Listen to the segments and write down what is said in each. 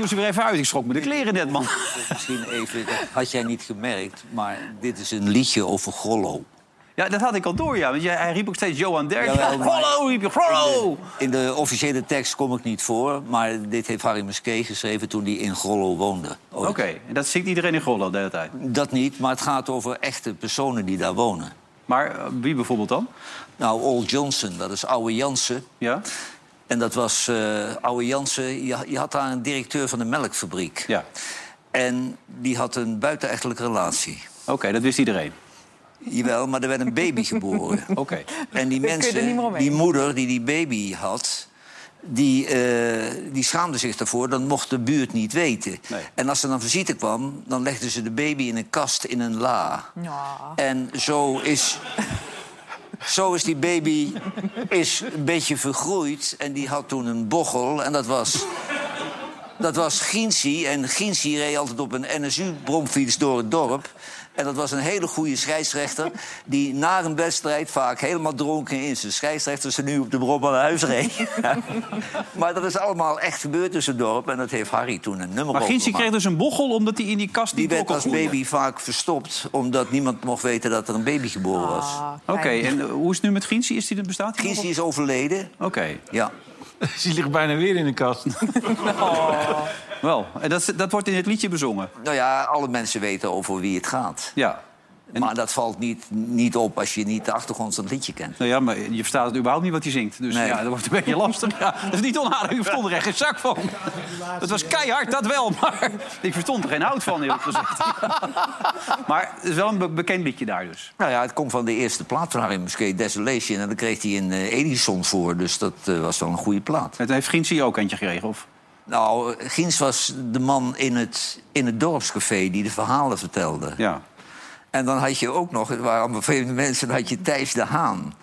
doe ze weer even uit. Ik schrok me de kleren net, man. Misschien even, had jij niet gemerkt, maar dit is een liedje over Grollo. Ja, dat had ik al door, ja. Want jij, hij riep ook steeds Johan Derk. Maar- Grollo, riep je, Grollo! In de officiële tekst kom ik niet voor, maar dit heeft Harry Muskee geschreven toen hij in Grollo woonde. Oké, en dat zingt iedereen in Grollo de hele tijd. Dat niet, maar het gaat over echte personen die daar wonen. Maar eh, wie bijvoorbeeld dan? Nou, Old Johnson, dat is Oude Jansen. Ja? En dat was eh Oude Jansen. Je, je had daar een directeur van de melkfabriek. Ja. En die had een buitenechtelijke relatie. Oké, dat wist iedereen. Jawel, maar er werd een baby geboren. Oké. En die mensen, die moeder die die baby had... Die, eh, die schaamde zich daarvoor, dat mocht de buurt niet weten. Nee. En als er dan visite kwam, dan legden ze de baby in een kast in een la. Ja. En zo is, zo is die baby is een beetje vergroeid. En die had toen een bochel. En dat was, dat was Ginsie. En Ginsie reed altijd op een NSU-bromfiets door het dorp. En dat was een hele goede scheidsrechter... die na een wedstrijd vaak helemaal dronken in zijn scheidsrechter... ze nu op de brom naar huis reed. maar dat is allemaal echt gebeurd tussen het dorp. En dat heeft Harry toen een nummer Maar Ginsie kreeg dus een bochel omdat hij in die kast Die niet werd als groeien. baby vaak verstopt... omdat niemand mocht weten dat er een baby geboren was. Ah, Oké, kijk. en hoe is het nu met Ginsie? Is die er bestaat? die? Ginsie is overleden. Oké, Ja. Die ligt bijna weer in de kast. wel. En dat, dat wordt in het liedje bezongen. Nou ja, alle mensen weten over wie het gaat. Ja. Maar dat valt niet, niet op als je niet de achtergrond van het liedje kent. Nou ja, maar je verstaat het überhaupt niet wat hij zingt. Dus Nee. ja, dat wordt een beetje lastig. Ja, dat is niet onaardig, ik verstond er echt geen zak van. Het was keihard, dat wel, maar ik verstond er geen hout van, eerlijk gezegd. Maar het is wel een be- bekend liedje daar dus. Nou ja, het komt van de eerste plaat van Harry Muskee, Desolation. En daar kreeg hij een eh, Edison voor, dus dat eh, was wel een goede plaat. Het heeft Ginsie ook eentje gekregen, of? Nou, Gins was de man in het, in het dorpscafé die de verhalen vertelde. Ja. En dan had je ook nog, het waren allemaal vreemde mensen, dan had je Thijs de Haan.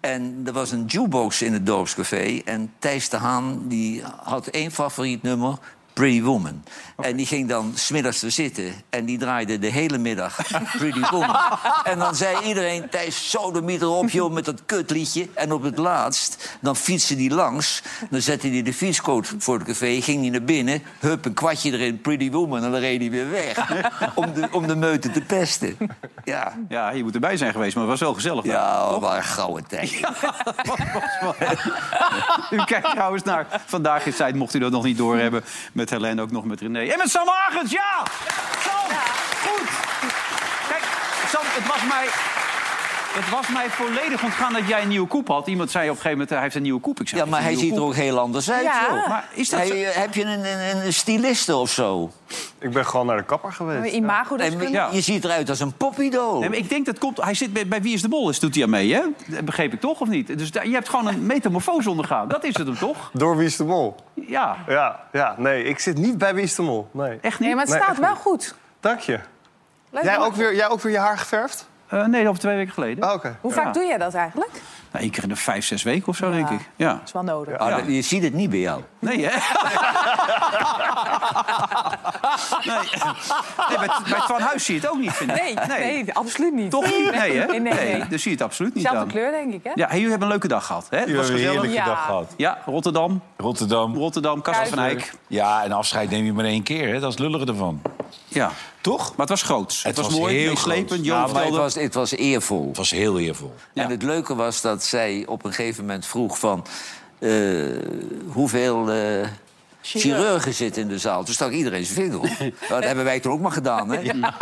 En er was een jukebox in het dorpscafé. En Thijs de Haan die had één favoriet nummer, Pretty Woman. En die ging dan smiddags er zitten. En die draaide de hele middag Pretty Woman. en dan zei iedereen, Thijs, zo de mieter op, joh, met dat kutliedje. En op het laatst, dan fietste hij langs. Dan zette hij de fietscoat voor het café, ging hij naar binnen. Hup, een kwartje erin, Pretty Woman. En dan reed hij weer weg. om, de, om de meute te pesten. Ja, ja, je moet erbij zijn geweest, maar het was wel gezellig. ja dat waren gouden tijden. U kijkt trouwens naar Vandaag is Tijd, mocht u dat nog niet doorhebben. Met Helene, ook nog met René. En met Sam Hagens, ja! Sam, goed! Kijk, Sam, het was mij... Het was mij volledig ontgaan dat jij een nieuwe koep had. Iemand zei op een gegeven moment, hij heeft een nieuwe koep. Ik zei, Ja, maar hij "Heeft een ziet er ook heel anders uit. Ja. joh. Maar is dat Hij- zo? Heb je een, een, een styliste of zo? Ik ben gewoon naar de kapper geweest. Imago En. Ja. Je ziet eruit als een. Nee, maar ik denk dat komt. Hij zit bij, bij Wie is de Mol, is doet hij aan mee, hè? Dat begreep ik toch, of niet? Dus daar- je hebt gewoon een metamorfose ondergaan. Dat is het hem toch? Door Wie is de Mol? Ja, Ja, ja, nee, ik zit niet bij Wie is de Mol. Nee. echt niet. Nee, maar het Nee, staat wel niet. goed. Dank je. Jij ook, weer, jij ook weer je haar geverfd? Eh, nee, over twee weken geleden. Ah, Oké. Hoe Ja. vaak doe jij dat eigenlijk? Nou, één keer in de vijf, zes weken of zo, Ja. denk ik. Ja. Dat is wel nodig. Ah, dat- Je ziet het niet bij jou. Nee, hè? nee. nee bij, bij Twan Huis zie je het ook niet, vind ik. Nee, nee, absoluut niet. Toch niet? Nee, hè? Nee, nee, nee. dus zie je het absoluut niet Zelfde kleur, denk ik, hè? Ja, hey, jullie hebben een leuke dag gehad. Hè? Het was een heerlijke Ja. dag gehad. Ja, Rotterdam. Rotterdam. Rotterdam, Kasteel van. Eyck. Ja, en afscheid neem je maar één keer. Hè? Dat is lullige ervan. Ja. Toch? Maar het was groots. Het, Het was, was mooi, heel meeslepend. groot. Ja, maar het was, het was eervol. Het was heel eervol. Ja. En het leuke was dat zij op een gegeven moment vroeg van... eh, hoeveel eh, chirurgen zitten in de zaal? Toen stak iedereen zijn vinger op. Nou, dat hebben wij toen ook maar gedaan, hè? Nou,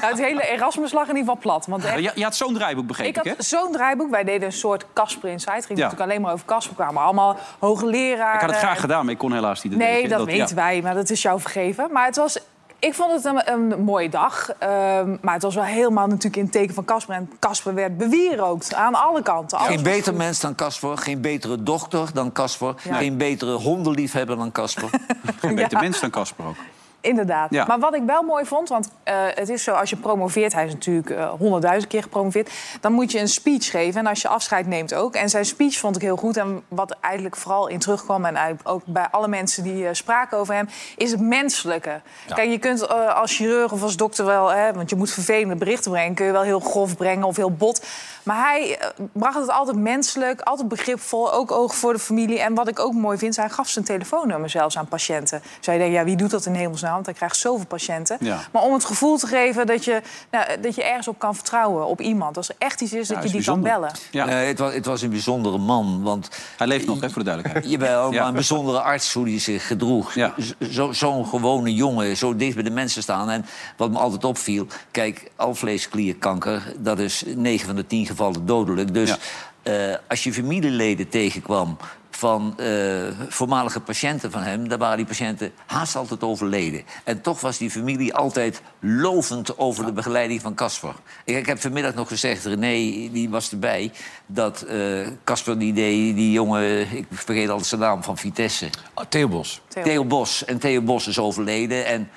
het hele Erasmus lag in ieder geval plat. Want echt, Je, je had zo'n draaiboek, begreep ik ik, had zo'n draaiboek. Wij deden een soort Casper Inside. Het ging Ja. natuurlijk alleen maar over Casper. kwamen allemaal hoogleraren. Ik had het graag gedaan, maar ik kon helaas niet. Nee, dat, weten ja. wij, maar dat is jou vergeven. Maar het was, ik vond het een, een mooie dag. Ehm, maar het was wel helemaal natuurlijk in het teken van Casper. En Casper werd bewierookt aan alle kanten. Alles Geen beter goed. mens dan Casper, geen betere dochter dan Casper... Ja. geen betere hondenliefhebber dan Casper. Een beter mens dan Casper ook. Inderdaad. Ja. Maar wat ik wel mooi vond, want eh, het is zo, als je promoveert, hij is natuurlijk eh, honderdduizend keer gepromoveerd, dan moet je een speech geven. En als je afscheid neemt ook. En zijn speech vond ik heel goed. En wat eigenlijk vooral in terugkwam, en ook bij alle mensen die eh, spraken over hem, is het menselijke. Kijk, je kunt als chirurg of als dokter wel, hè, want je moet vervelende berichten brengen, kun je wel heel grof brengen of heel bot. Maar hij eh, bracht het altijd menselijk, altijd begripvol, ook oog voor de familie. En wat ik ook mooi vind, hij gaf zijn telefoonnummer zelfs aan patiënten. Zou je denken, ja, wie doet dat in hemelsnaam? Want hij krijgt zoveel patiënten. Ja. Maar om het gevoel te geven dat je, nou, dat je ergens op kan vertrouwen, op iemand. Als er echt iets is, dat je is die kan bellen. Ja. Het, was, het was een bijzondere man, want... Hij leeft nog, hè, voor de duidelijkheid. Jawel, Ja. maar een bijzondere arts hoe hij zich gedroeg. Ja. Z- Zo- Zo'n gewone jongen, zo dicht bij de mensen staan. En wat me altijd opviel, kijk, alvleesklierkanker... dat is 9 van de 10 gevallen dodelijk. Dus Ja. eh, als je familieleden tegenkwam van eh, voormalige patiënten van hem... dan waren die patiënten haast altijd overleden. En toch was die familie altijd lovend over de begeleiding van Casper. Ik, ik heb vanmiddag nog gezegd, René, die was erbij... dat eh, Casper, die, deed, die jongen, ik vergeet altijd zijn naam, van Vitesse... Oh, Theo Bos. Theo. Theo Bos. En Theo Bos is overleden. En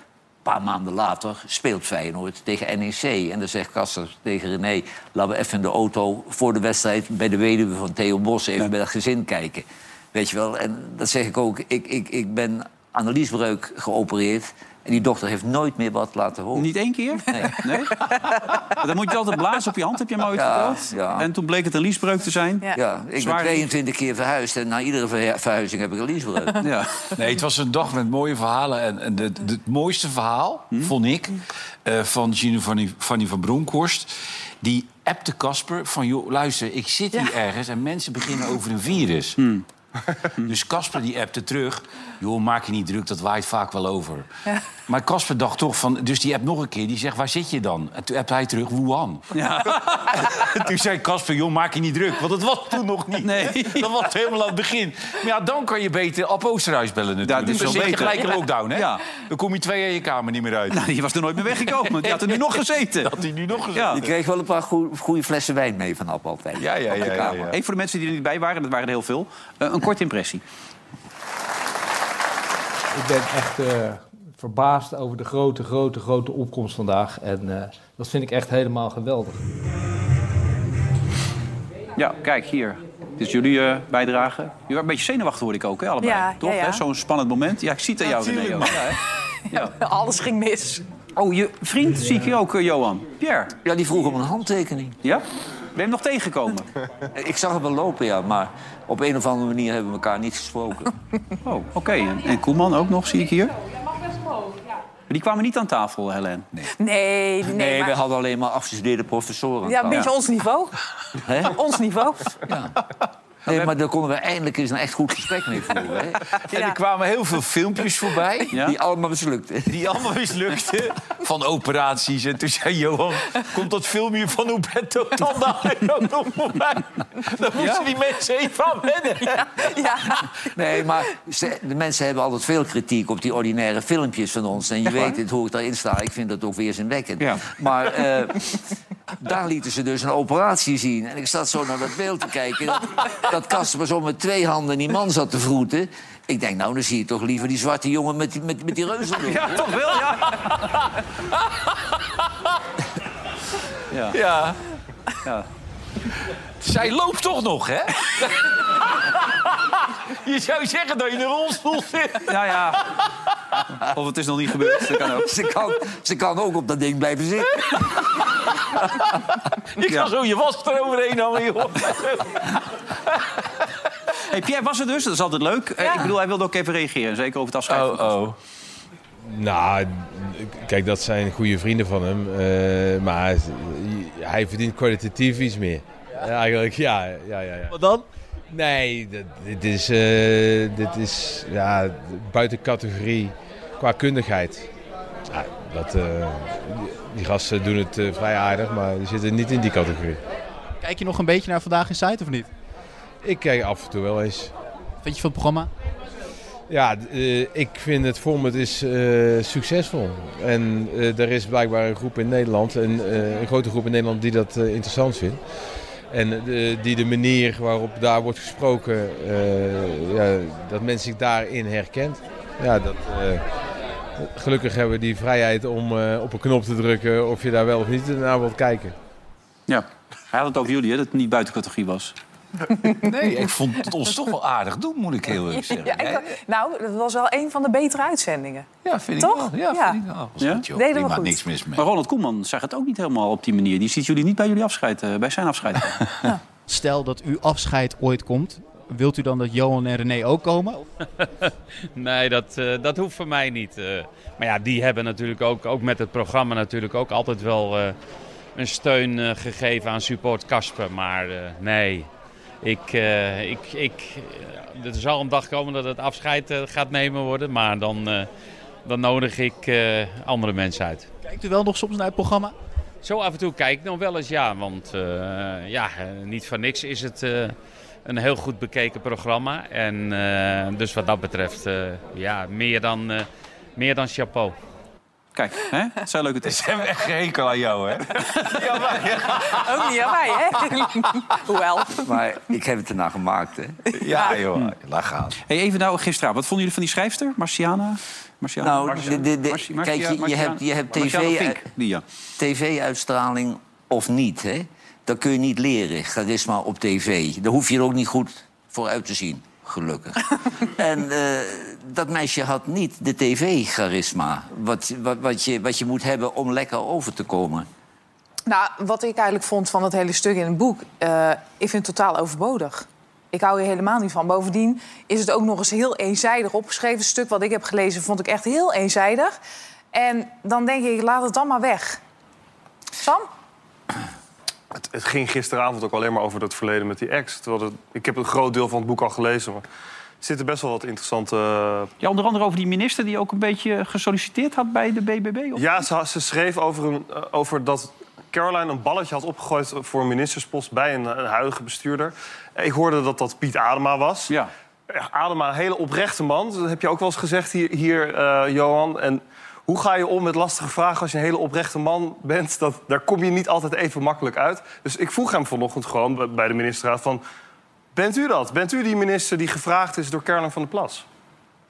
paar maanden later speelt Feyenoord tegen NEC. En dan zegt Kasser tegen René... laten we even in de auto voor de wedstrijd... bij de weduwe van Theo Bos even bij dat gezin kijken. Weet je wel? En dat zeg ik ook. Ik, ik, ik ben aan de liesbreuk geopereerd... en die dochter heeft nooit meer wat laten horen. Niet één keer? Nee. Nee? Dan moet je altijd blazen op je hand, heb je mij ooit Ja, verteld. ja. En toen bleek het een liesbreuk te zijn. Ja. Ja, ik Zwaar- ben 22 keer verhuisd... en na iedere verhuizing heb ik een liesbreuk. Ja. Nee, het was een dag met mooie verhalen. En, en het, het mooiste verhaal, vond ik, eh, van Gino van, Fanny van Bronckhorst... die appte Casper van, joh, luister, ik zit hier ergens... en mensen beginnen over een virus. Dus Casper die appte terug... joh, maak je niet druk, dat waait vaak wel over. Maar Casper dacht toch van... dus die app nog een keer, die zegt, waar zit je dan? En toen appte hij terug, Wuhan. En toen zei Casper, joh, maak je niet druk. Want dat was toen nog niet. Nee. Dat was helemaal aan het begin. Maar ja, dan kan je beter Ab Oosterhuis bellen natuurlijk. Ja, is dan wel zit je beter. gelijk in lockdown, hè? Ja. Dan kom je twee jaar in je kamer niet meer uit. Nou, die was er nooit meer weggekomen. Die had er nu nog gezeten. Dat hij nu nog gezegd. Ja. Je kreeg wel een paar goede flessen wijn mee van Ab altijd. Ja, ja, Op ja, ja, ja. Even voor de mensen die er niet bij waren, dat waren er heel veel. eh, een korte impressie. Ik ben echt eh, verbaasd over de grote, grote, grote opkomst vandaag. En eh, dat vind ik echt helemaal geweldig. Ja, kijk hier. Dit is jullie eh, bijdrage. Je waren een beetje zenuwachtig, hoorde ik ook, hè, allebei. Ja, Toch? ja? Zo'n spannend moment. Ja, ik zie het aan jou, René. Ja? Alles ging mis. Oh, je vriend zie ik hier ook, Johan. Pierre. Ja, die vroeg om een handtekening. Ja? Ben je hem nog tegengekomen? Ik zag hem wel lopen, ja, maar op een of andere manier hebben we elkaar niet gesproken. Oh, oké. En, en Koeman ook nog, zie ik hier. Maar die kwamen niet aan tafel, Helen. Nee. Nee, nee, Nee, maar- we hadden alleen maar afgestudeerde professoren. aan Ja, een beetje ons niveau. Hè? Ons niveau. Ja. Nee, maar daar konden we eindelijk eens een echt goed gesprek mee voeren. Hè? En er kwamen heel veel filmpjes voorbij. Ja? Die allemaal mislukten. Die allemaal mislukten. Van operaties. En toen zei Johan, komt dat filmpje van Huberto Tandai ook nog voorbij? Dan moesten die mensen even aan wennen. Ja. Nee, maar ze- de mensen hebben altijd veel kritiek op die ordinaire filmpjes van ons. En je weet het, hoe ik daarin sta. Ik vind dat ook weerzinwekkend. Ja. Maar eh, daar lieten ze dus een operatie zien. En ik zat zo naar dat beeld te kijken. Dat, dat Kasper zo met twee handen die man zat te vroeten. Ik denk, nou, dan zie je toch liever die zwarte jongen met die, met, met die reuzen. Ja, toch wel, ja. Ja. Ja. Ja. Zij loopt toch nog, hè? Je zou zeggen dat je in een rolstoel zit. Ja, ja. Of het is nog niet gebeurd, dat kan ook. Ze kan, ze kan ook op dat ding blijven zitten. Je kan zo je was eroverheen hangen, joh. Hey, Pierre was er dus, dat is altijd leuk. Eh, Ja. Ik bedoel, hij wilde ook even reageren, zeker over het afscheid van Oh, Casper. oh. Nou, kijk, dat zijn goede vrienden van hem. eh, maar hij verdient kwalitatief iets meer. Ja, eigenlijk, ja. ja, ja, ja. Wat dan? Nee, dit, dit is, eh, dit is ja, buiten categorie qua kundigheid. Ja, dat, eh, die, gasten doen het eh, vrij aardig, maar die zitten niet in die categorie. Kijk je nog een beetje naar Vandaag in Site of niet? Ik kijk af en toe wel eens. Vind je van het programma? Ja, ik vind het format is succesvol. En er is blijkbaar een groep in Nederland, een, een grote groep in Nederland die dat interessant vindt. En eh, die de manier waarop daar wordt gesproken, eh, ja, dat men zich daarin herkent. Ja, dat, eh, gelukkig hebben we die vrijheid om eh, op een knop te drukken of je daar wel of niet naar wilt kijken. Ja. Hij had het over jullie, hè, dat het niet buiten categorie was. Nee, ik vond het ons toch wel aardig doen, moet ik heel eerlijk zeggen. Ja, ik- nou, dat was wel een van de betere uitzendingen. Ja, vind Toch? ik wel. Ja, Ja. vind ik wel. Ja? goed, joh. Deden we Prima, goed. niks mis mee. Maar Ronald Koeman zag het ook niet helemaal op die manier. Die ziet jullie niet bij jullie afscheid, eh, bij zijn afscheid. Stel dat uw afscheid ooit komt. Wilt u dan dat Johan en René ook komen? Nee, dat, eh, dat hoeft voor mij niet. eh. maar ja, die hebben natuurlijk ook, ook met het programma natuurlijk ook altijd wel eh, een steun eh, gegeven aan support Casper. Maar eh, nee, ik, eh, ik, ik, eh, er zal een dag komen dat het afscheid eh, gaat nemen worden. Maar dan, dan nodig ik andere mensen uit. Kijkt u wel nog soms naar het programma? Zo af en toe kijk ik nog wel eens, ja. Want ja, niet voor niks is het een heel goed bekeken programma. En dus wat dat betreft, ja, meer dan, meer dan chapeau. Kijk, hè? het zijn leuke Ze tips. hebben echt geen hekel aan jou, hè? Ook niet aan mij, hè? Hoewel. Maar ik heb het ernaar gemaakt, hè. Ja, joh. Laat gaan. Hey, even nou, gisteravond, wat vonden jullie van die schrijfster, Marciana? Marciana? Nou, Marcia- de- de- de- Marci- kijk, Marcia- je- je Marciana- hebt- je hebt ja. TV-uitstraling of niet, hè? Dat kun je niet leren, charisma op tv. Daar hoef je er ook niet goed voor uit te zien, gelukkig. en eh, dat meisje had niet de tv-charisma... Wat, wat, wat, je, wat je moet hebben om lekker over te komen. Nou, wat ik eigenlijk vond van dat hele stuk in het boek... eh, ik vind het totaal overbodig. Ik hou hier helemaal niet van. Bovendien is het ook nog eens heel eenzijdig opgeschreven. Het stuk wat ik heb gelezen vond ik echt heel eenzijdig. En dan denk ik, laat het dan maar weg. Sam? Het, het ging gisteravond ook alleen maar over dat verleden met die ex. Terwijl het, ik heb een groot deel van het boek al gelezen. Maar er zitten best wel wat interessante... eh, ja, onder andere over die minister die ook een beetje gesolliciteerd had bij de BBB. Of? Ja, ze, ze schreef over, een, eh, over dat Caroline een balletje had opgegooid voor een ministerspost bij een, een huidige bestuurder. Ik hoorde dat dat Piet Adema was. Ja. Ja, Adema, een hele oprechte man. Dat heb je ook wel eens gezegd hier, hier eh, Johan. En hoe ga je om met lastige vragen als je een hele oprechte man bent? Dat, daar kom je niet altijd even makkelijk uit. Dus ik vroeg hem vanochtend gewoon bij- de ministerraad van... Bent u dat? Bent u die minister die gevraagd is door Caroline van der Plas?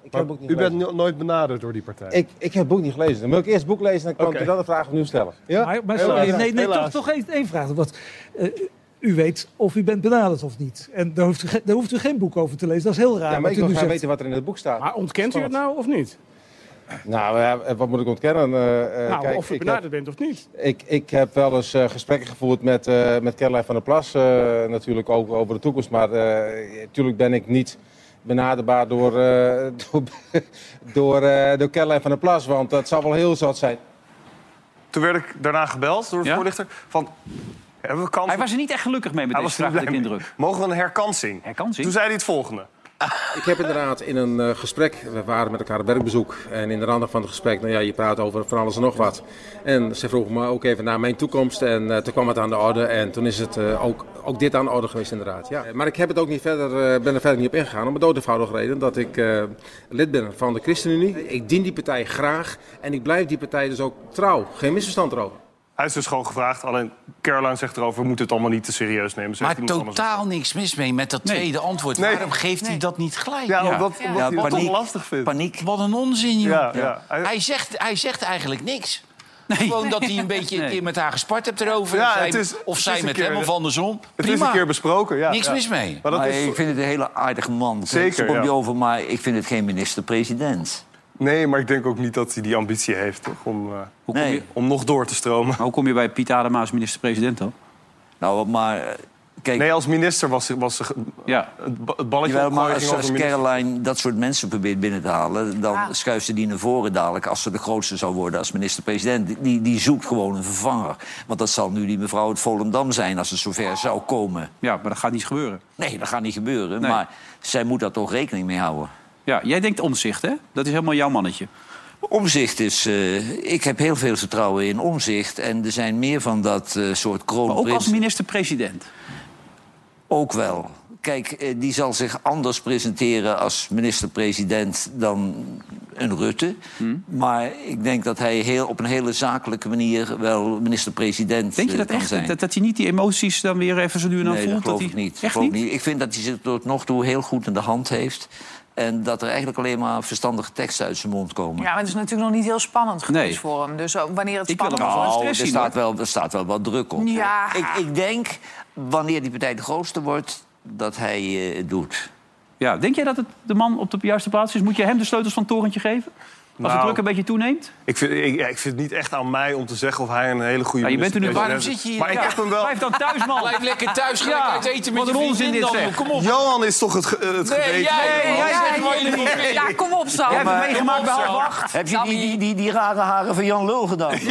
Ik heb niet U bent gelezen. nooit benaderd door die partij. Ik, ik heb het boek niet gelezen. Dan moet ik eerst het boek lezen en dan kan Oké. ik dan de vraag opnieuw stellen. Ja? Maar, maar Helaas. sorry, nee, nee, toch, Helaas. toch één, één vraag. Want, eh, u weet of u bent benaderd of niet. En daar hoeft, u, daar hoeft u geen boek over te lezen. Dat is heel raar. Ja, maar ik u wil graag weten wat er in het boek staat. Maar ontkent u het nou of niet? Nou, wat moet ik ontkennen? Eh, eh, nou, kijk, of ik, benaderd heb, bent of niet. ik, ik heb wel eens eh, gesprekken gevoerd met, eh met Caroline van der Plas. eh, natuurlijk ook over de toekomst. Maar natuurlijk ben ik niet benaderbaar door, eh, door, door, eh, door Caroline van der Plas. Want dat zal wel heel zat zijn. Toen werd ik daarna gebeld door de Ja? voorlichter van... Hebben we kans Hij was er niet echt gelukkig mee met Hij deze was er vraag, de mee. indruk. Mogen we een herkansing? Herkansing? Toen zei hij het volgende. Ik heb inderdaad in een eh, gesprek, we waren met elkaar op werkbezoek. En in de randen van het gesprek, nou ja, je praat over van alles en nog wat. En ze vroeg me ook even naar mijn toekomst. En eh, toen kwam het aan de orde. En toen is het eh, ook, ook dit aan de orde geweest inderdaad. Ja. Maar ik heb het ook niet verder, ben er verder niet op ingegaan. Om een doodeenvoudige reden dat ik lid ben van de ChristenUnie. Ik dien die partij graag. En ik blijf die partij dus ook trouw. Geen misverstand erover. Hij is dus gewoon gevraagd. Alleen Caroline zegt erover, we moeten het allemaal niet te serieus nemen. Zegt Maar totaal niks mis mee met dat Nee. tweede antwoord. Nee. Waarom geeft hij dat niet gelijk? Ja, Ja. omdat, Ja, hij het paniek. lastig vindt. Paniek. Wat een onzin, joh. Ja, ja. Hij- Hij, zegt, hij zegt eigenlijk niks. Gewoon dat hij een beetje een keer met haar gespart hebt erover. Ja, Zij- het is- of zij is met keer- hem of andersom. Het is Prima. een keer besproken, ja. Niks ja. mis mee. Maar dat Maar is... ik vind het een hele aardige man. Zeker, Ze komt over, maar ik vind het geen minister-president. Nee, maar ik denk ook niet dat hij die ambitie heeft, toch? Om, eh, Hoe kom, Nee. je, om nog door te stromen. maar hoe kom je bij Piet Adema als minister-president dan? Nou, maar eh, kijk, Nee, als minister was, was ze- Ja. het, ba- het balletje jawel, maar opgooien als, als. Caroline dat soort mensen probeert binnen te halen... dan Ja. schuift ze die naar voren dadelijk als ze de grootste zou worden als minister-president. Die, die zoekt gewoon een vervanger. Want dat zal nu die mevrouw uit Volendam zijn als het zover zou komen. ja, maar dat gaat niet gebeuren. Nee, dat gaat niet gebeuren. Nee. Maar zij moet daar toch rekening mee houden. Ja, jij denkt omzicht, hè? Dat is helemaal jouw mannetje. Omzicht is... eh, ik heb heel veel vertrouwen in omzicht. En er zijn meer van dat eh, soort Maar ook als kroonprins... minister-president. Ook wel. Kijk, eh, die zal zich anders presenteren als minister-president dan een Rutte. Hmm. Maar ik denk dat hij heel, op een hele zakelijke manier wel minister-president Denk je dat echt? zijn. Dat, dat hij niet die emoties dan weer even zo nu en dan nee, voelt? dat geloof hij... ik niet. Echt Geloof niet? Ik vind dat hij zich tot nog toe heel goed in de hand heeft. En dat er eigenlijk alleen maar verstandige teksten uit zijn mond komen. Ja, maar het is natuurlijk nog niet heel spannend geweest Nee. voor hem. Dus wanneer het Ik wil hem spannend wel wordt... stress er, staat wel, er staat wel wat druk op. Ja. Ik, ik denk, wanneer die partij de grootste wordt, dat hij eh, het doet. Ja, denk jij dat het de man op de juiste plaats is? Moet je hem de sleutels van het torentje geven? Als de Nou, druk een beetje toeneemt? Ik vind, ik, ja, ik vind het niet echt aan mij om te zeggen of hij een hele goede Ja, je bent er nu- minister-president waarom zit je hier? Maar ik Ja, heb hem wel... Blijf dan thuis, man. Blijf lekker thuis, ga Ja, lekker eten met wat je een onzin vriendin dit, dan. zeg. Kom op. Johan is toch het, ge- het Nee, geweten. jij, Nee, jij jij- zegt niet vindt. Ja, kom op, Sam. Jij hebt het meegemaakt bij half. Heb je die, die, die, die rare haren van Jan Lul gedaan?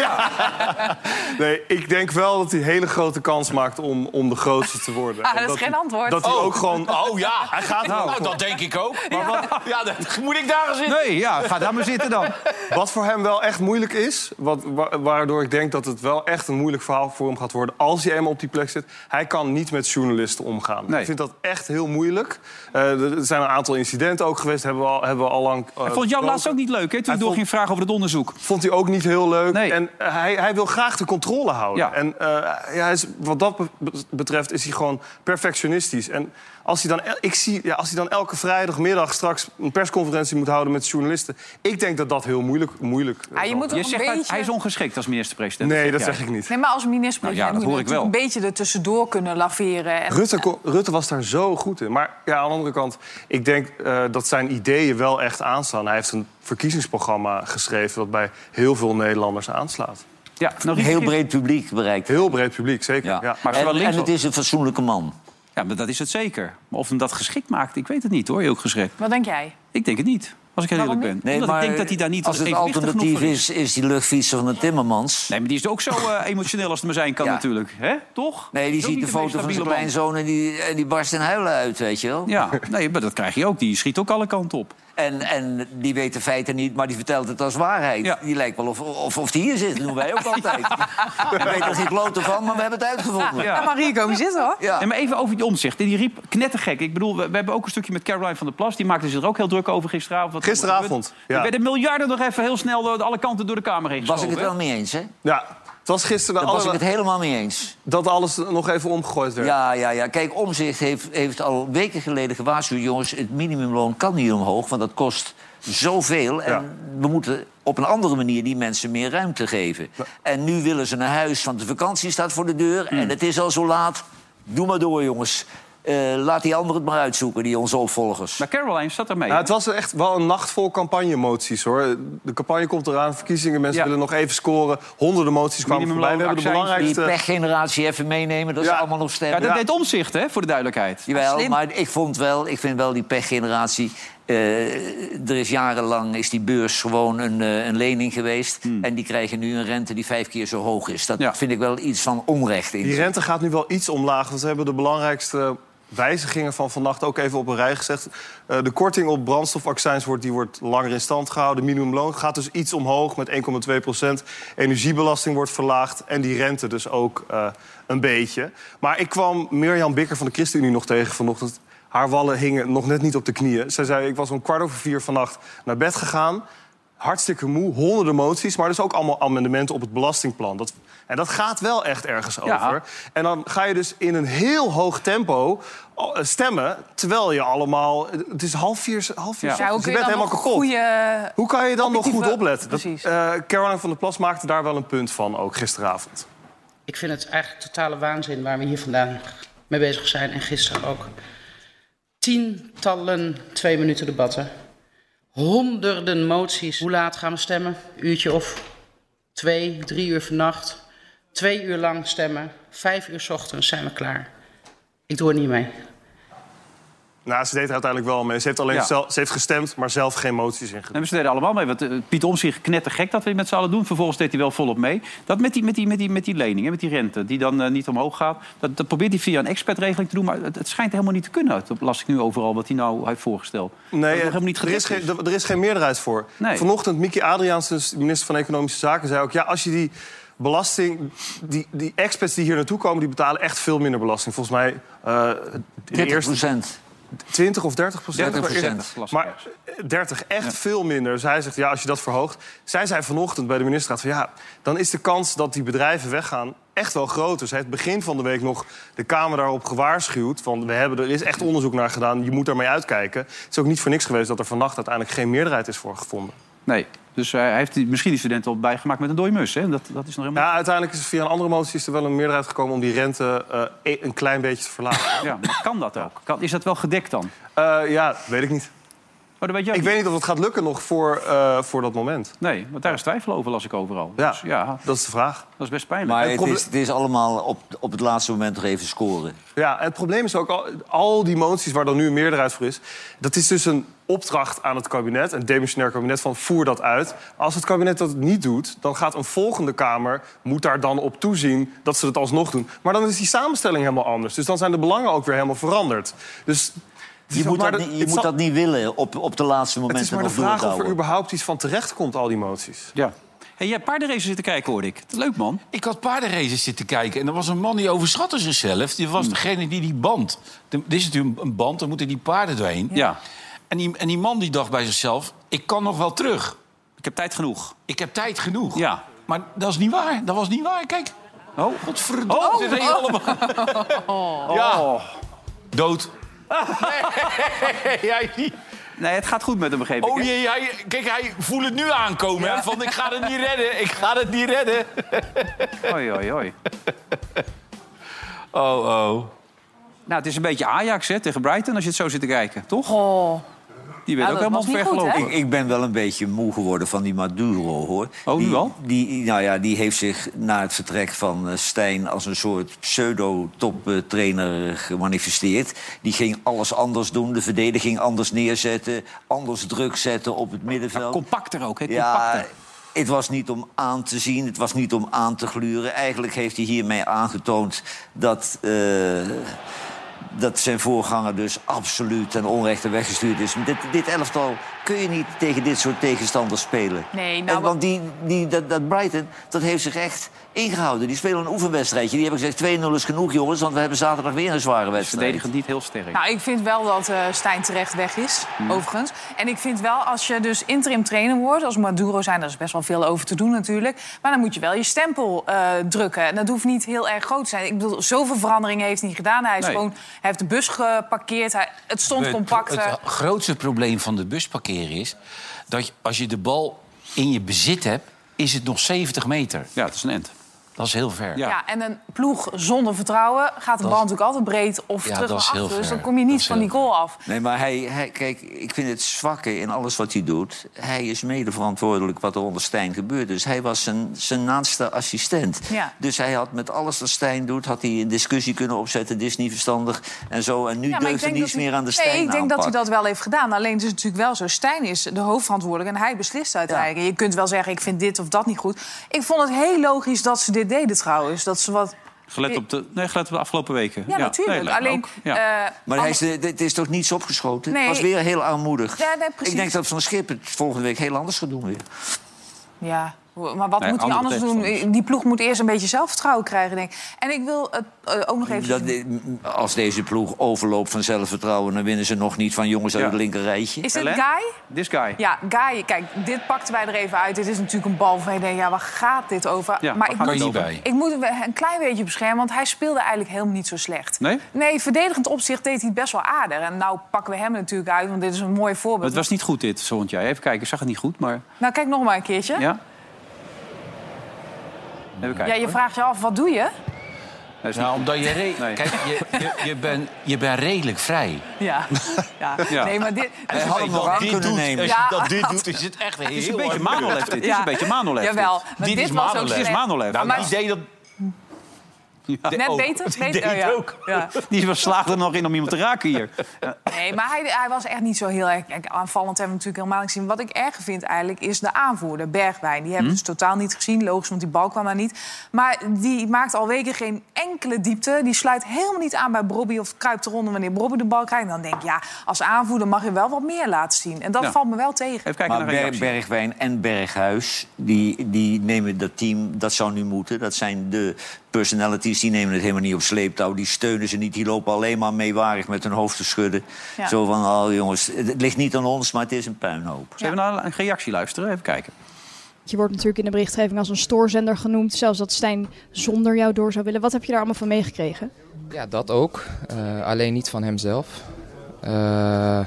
Nee, ik denk wel dat hij hele grote kans maakt om, om de grootste te worden. Ah, dat is geen antwoord. Dat hij Oh. ook gewoon... Oh ja, Hij gaat nou, dat denk ik ook. Maar wat, ja, moet ik daar gaan zitten? Nee, ja, ga daar maar zitten dan. Wat voor hem wel echt moeilijk is, wat, wa- waardoor ik denk dat het wel echt een moeilijk verhaal voor hem gaat worden als hij eenmaal op die plek zit. Hij kan niet met journalisten omgaan. Nee. Ik vind dat echt heel moeilijk. Eh, er zijn een aantal incidenten ook geweest, hebben we al, hebben we al lang. eh, Hij vond jou laatst ook niet leuk, hè? Toen Hij je door vond- ging vragen over het onderzoek. Vond hij ook niet heel leuk. Nee. En eh, hij, hij wil graag de controle houden. Ja. En eh, ja, hij is, wat dat be- betreft is hij gewoon perfectionistisch. En als hij, dan, el- ik zie, ja, als hij dan elke vrijdagmiddag straks een persconferentie moet houden met journalisten... ik denk dat dat heel moeilijk, moeilijk eh, Ja, je moet. Je zegt dat hij is beetje... ongeschikt als minister-president. Nee, dat zeg ik niet. Nee, maar als minister-president Nou ja, dat moet je hoor ik natuurlijk een beetje er tussendoor kunnen laveren. En, Rutte, kon- Rutte was daar zo goed in. Maar ja, aan de andere kant, ik denk eh, dat zijn ideeën wel echt aanstaan. Hij heeft een verkiezingsprogramma geschreven... dat bij heel veel Nederlanders aanslaat. Ja, nou, Een heel breed publiek bereikt. Heel breed publiek, zeker. Ja. Ja. Maar en, links en het is een fatsoenlijke man. Ja, maar dat is het zeker. Maar of hem dat geschikt maakt, ik weet het niet hoor, heel geschikt. Wat denk jij? Ik denk het niet, als ik heel eerlijk ben. Nee, Omdat maar ik denk dat hij daar niet als het alternatief is, is die luchtfietser van de Timmermans. Nee, maar die is ook zo eh, emotioneel als het maar zijn kan Ja. natuurlijk. hè? Toch? Nee, die ziet de foto van zijn kleinzoon en die, die barst in huilen uit, weet je wel. Ja, nee, maar dat krijg je ook. Die schiet ook alle kanten op. En, en die weet de feiten niet, maar die vertelt het als waarheid. Ja. Die lijkt wel of, of, of die hier zit, dat doen wij ook altijd. We weten er geen kloten van, maar we hebben het uitgevonden. Ja. Ja, maar hier komen zitten hoor. Ja. Nee, maar even over die omzicht. Die riep knettergek. Ik bedoel, we, we hebben ook een stukje met Caroline van der Plas. Die maakte zich er ook heel druk over gisteravond. Wat Gisteravond, Er werden miljarden nog even heel snel door alle kanten door de Kamer heen Was geschoven. ik het wel mee eens, hè? Ja, het was gisteren Daar was ik het helemaal mee eens. dat alles nog even omgegooid werd. Ja, ja, ja. Kijk, Omzicht heeft, heeft al weken geleden gewaarschuwd... jongens, het minimumloon kan niet omhoog, want dat kost zoveel. En Ja. we moeten op een andere manier die mensen meer ruimte geven. En nu willen ze naar huis, want de vakantie staat voor de deur... Hmm. en het is al zo laat. Doe maar door, jongens. Eh, laat die anderen het maar uitzoeken, die onze opvolgers. Maar Caroline zat ermee. Ja, het was echt wel een nacht vol campagne-moties, hoor. De campagne komt eraan, verkiezingen, mensen Ja. willen nog even scoren. Honderden moties kwamen voorbij. We hebben de Minimumloon, Die belangrijkste... pechgeneratie even meenemen, dat Ja. ze allemaal ja, stemmen. dat deed omzicht, hè, voor de duidelijkheid. Jawel, Slim. maar ik, vond wel, ik vind wel die pechgeneratie... eh, er is jarenlang is die beurs gewoon een, eh, een lening geweest. En die krijgen nu een rente die vijf keer zo hoog is. Dat Hmm. Ja. vind ik wel iets van onrecht in. Die rente gaat nu wel iets omlaag, want we hebben de belangrijkste wijzigingen van vannacht ook even op een rij gezegd. Eh, de korting op brandstofaccijns wordt, die wordt langer in stand gehouden. De minimumloon gaat dus iets omhoog met 1,2 procent. Energiebelasting wordt verlaagd en die rente dus ook eh, een beetje. Maar ik kwam Mirjam Bikker van de ChristenUnie nog tegen vanochtend. Haar wallen hingen nog net niet op de knieën. Zij zei, ik was om kwart over vier vannacht naar bed gegaan. Hartstikke moe, honderden moties... maar dus ook allemaal amendementen op het belastingplan. Dat, en dat gaat wel echt ergens Ja. over. En dan ga je dus in een heel hoog tempo eh, stemmen... terwijl je allemaal... Het is half vier, half vier Ja. Ja, hoe je kun je bent helemaal kapot. goede... Hoe kan je dan nog goed opletten? Dat, eh, Caroline van der Plas maakte daar wel een punt van, ook gisteravond. Ik vind het eigenlijk totale waanzin waar we hier vandaan mee bezig zijn. En gisteren ook. Tientallen twee minuten debatten. Honderden moties. Hoe laat gaan we stemmen? Uurtje of twee, drie uur vannacht. Twee uur lang stemmen. Vijf uur ochtends zijn we klaar. Ik doe er niet mee. Nou, ze deed er uiteindelijk wel mee. Ze heeft, alleen Ja. zelf, ze heeft gestemd, maar zelf geen moties ingediend. Nee, maar ze deden allemaal mee. Want, eh, Piet Omtzigt knettergek dat we het met z'n allen doen. Vervolgens deed hij wel volop mee. Dat met die, met die, met die, met die lening, hè, met die rente, die dan eh, niet omhoog gaat. Dat, dat probeert hij via een expertregeling te doen. Maar het, het schijnt helemaal niet te kunnen. Dat las ik nu overal wat hij nou heeft voorgesteld. Nee, eh, helemaal niet er, is geen, er, er is geen meerderheid voor. Nee. Vanochtend, Miki Adriaans, dus de minister van Economische Zaken, zei ook... ja, als je die belasting... Die, die expats die hier naartoe komen, die betalen echt veel minder belasting. Volgens mij... eh, de 30 eerste- procent. 20 of 30 procent? 30%. Maar eh, 30, echt veel minder. Zij zegt, ja, als je dat verhoogt... Zij zei vanochtend bij de ministerraad van... ja, dan is de kans dat die bedrijven weggaan echt wel groter. Zij heeft begin van de week nog de Kamer daarop gewaarschuwd. Van, we hebben, er is echt onderzoek naar gedaan, je moet daarmee uitkijken. Het is ook niet voor niks geweest dat er vannacht uiteindelijk geen meerderheid is voor gevonden. Nee. Dus hij heeft die, misschien die studenten al bijgemaakt met een dode mus. Hè? Dat, dat is nog helemaal... Ja, uiteindelijk is er via een andere motie is er wel een meerderheid gekomen... om die rente eh, e- een klein beetje te verlagen. Ja, maar kan dat ook? Kan, is dat wel gedekt dan? Eh, ja, weet ik niet. Oh, dat weet je ook Ik weet niet of het gaat lukken nog voor, eh, voor dat moment. Nee, want daar is twijfel over, las ik overal. Ja, Dus ja, dat is de vraag. dat is best pijnlijk. Maar Het is, het is allemaal op, op het laatste moment nog even scoren. Ja, het probleem is ook, al, al die moties waar dan nu een meerderheid voor is... dat is dus een opdracht aan het kabinet, een demissionair kabinet... van voer dat uit. Als het kabinet dat niet doet, dan gaat een volgende Kamer... moet daar dan op toezien dat ze het alsnog doen. Maar dan is die samenstelling helemaal anders. Dus dan zijn de belangen ook weer helemaal veranderd. Dus Je moet, dat, de- niet, je moet zal- dat niet willen op, op de laatste Het is momenten maar de vraag of er überhaupt iets van terecht komt, al die moties. Ja. Hey, jij hebt paardenraces zitten kijken, hoorde ik. Leuk, man. Ik had paardenraces zitten kijken en er was een man die overschatte zichzelf. Die was degene die die band... de- Dit is natuurlijk een band, daar moeten die paarden doorheen. Ja. En die, en die man die dacht bij zichzelf, ik kan nog wel terug. Ik heb tijd genoeg. Ik heb tijd genoeg. Ja. Maar dat is niet waar. Dat was niet waar. Kijk. Oh. Godverdomme. Oh. Dit je allemaal. Ja. Oh. Dood. Nee, jij niet. Nee, het gaat goed met hem, begreep ik. Oh jee, hij, kijk, hij voelt het nu aankomen. Hè, van ik ga het niet redden, ik ga het niet redden. Oei, oei, oei. Oh, oh. Nou, het is een beetje Ajax hè, tegen Brighton, als je het zo zit te kijken, toch? Oh. Die werd Ja, ook helemaal vergelopen. Ik, ik ben wel een beetje moe geworden van die Maduro, hoor. Oh, nu die, al? Die, nou ja, die heeft zich na het vertrek van eh, Stijn... als een soort pseudo-toptrainer gemanifesteerd. Die ging alles anders doen, de verdediging anders neerzetten... anders druk zetten op het middenveld. Compacter ook, hè? Ja, Compacter. het was niet om aan te zien, het was niet om aan te gluren. Eigenlijk heeft hij hiermee aangetoond dat, eh, dat zijn voorganger dus absoluut ten onrechte weggestuurd is. Dit, dit elftal kun je niet tegen dit soort tegenstanders spelen. Nee, nou, En want die, die, dat, dat Brighton, dat heeft zich echt ingehouden. Die spelen een oefenwedstrijdje. Die hebben gezegd 2-0 is genoeg, jongens, want we hebben zaterdag weer een zware wedstrijd. Verdedigend niet heel sterk. Nou, ik vind wel dat eh Stijn terecht weg is, Hmm. overigens. En ik vind wel, als je dus interim trainer wordt... als Maduro zijn, daar is best wel veel over te doen natuurlijk... maar dan moet je wel je stempel eh, drukken. En dat hoeft niet heel erg groot te zijn. Ik bedoel, zoveel veranderingen heeft hij niet gedaan. Hij, is Nee. gewoon, hij heeft de bus geparkeerd, hij, het stond Het- compacter. Het grootste probleem van de is... dat als je de bal in je bezit hebt, is het nog 70 meter. Ja, het is een end. Dat is heel ver. Ja. en een ploeg zonder vertrouwen gaat de bal natuurlijk altijd breed of Ja, terug dat naar is heel achter. Dus ver. dan kom je niet van die goal af. Nee, maar hij, hij, kijk, ik vind het zwakke in alles wat hij doet. Hij is mede verantwoordelijk wat er onder Stijn gebeurt. Dus hij was zijn, zijn naaste assistent. Ja. Dus hij had met alles wat Stijn doet... had hij een discussie kunnen opzetten. Dit is niet verstandig en zo. En nu Ja, deugt er denk niets hij- meer aan de Nee, Stijn ik denk dat hij dat wel heeft gedaan. Alleen het is natuurlijk wel zo. Stijn is de hoofdverantwoordelijke en hij beslist uiteindelijk. Je kunt wel zeggen, ik vind dit of dat niet goed. Ik vond het heel logisch dat ze dit deden trouwens. Dat ze wat... Gelet op de, nee, gelet op de afgelopen weken. Ja, natuurlijk. nee, Alleen. Ja. eh, Maar hij is, het is toch niets opgeschoten? Nee. Het was weer heel armoedig. Ja, nee, precies. ik denk dat Van Schip het volgende week heel anders gaat doen weer. Ja, Maar wat Nee, moet hij anders doen? Die ploeg moet eerst een beetje zelfvertrouwen krijgen, denk ik. En ik wil het eh, ook nog even... Dat, als deze ploeg overloopt van zelfvertrouwen... dan winnen ze nog niet van jongens uit het linker rijtje. Is dit? Guy? This guy. Ja, Guy, kijk, dit pakten wij er even uit. Dit is natuurlijk een bal van je denkt, ja, waar gaat dit over? Ja, maar ik moet, bij. ik moet hem een klein beetje beschermen, want hij speelde eigenlijk helemaal niet zo slecht. Nee? Nee, verdedigend opzicht deed hij best wel aardig. En nou pakken we hem natuurlijk uit, want dit is een mooi Maar voorbeeld. het was niet goed dit, vond jij. Even kijken, ik zag het niet goed, maar... Nou, kijk nog maar een keertje. Ja? Even kijken. Ja, je hoor. vraagt je af, wat doe je? Nou, omdat je... re- Nee. Kijk, je, je, je bent je bent redelijk vrij. Ja. ja. Ja. Nee, maar dit... Hij had hem nog aan dit kunnen doet, nemen. Als Ja. je dat dit doet, is het echt heel Het is een beetje hard Manolev dit. Het is Ja. een beetje Manolev dit. Jawel, maar Dit dit, is was ook Manolev. Dit is. Manolev. Nou, Maar- die deed dat... Net ook. beter? Die beter? deed oh, ja. ook. Ja. Die slaagde er nog in om iemand te raken hier. Nee, maar hij, hij was echt niet zo heel erg aanvallend. Hebben we natuurlijk helemaal niet gezien. Wat ik erger vind eigenlijk is de aanvoerder, Bergwijn. Die hebben we dus totaal niet gezien. Logisch, want die bal kwam daar niet. Maar die maakt al weken geen enkele diepte. Die sluit helemaal niet aan bij Bobby of kruipt eronder wanneer Bobby de bal krijgt. Dan denk ik, ja, als aanvoerder mag je wel wat meer laten zien. En dat Ja. valt me wel tegen. Even kijken Maar naar de Ber- reactie. Bergwijn en Berghuis, die, die nemen dat team, dat zou nu moeten. Dat zijn de personalities, die nemen het helemaal niet op sleeptouw. Die steunen ze niet, die lopen alleen maar meewarig met hun hoofd te schudden. Ja. Zo van, oh jongens, het ligt niet aan ons, maar het is een puinhoop. Zullen we naar een reactie luisteren? Even kijken. Je wordt natuurlijk in de berichtgeving als een stoorzender genoemd. Zelfs dat Stijn zonder jou door zou willen. Wat heb je daar allemaal van meegekregen? Ja, dat ook. Eh, alleen niet van hemzelf. Eh,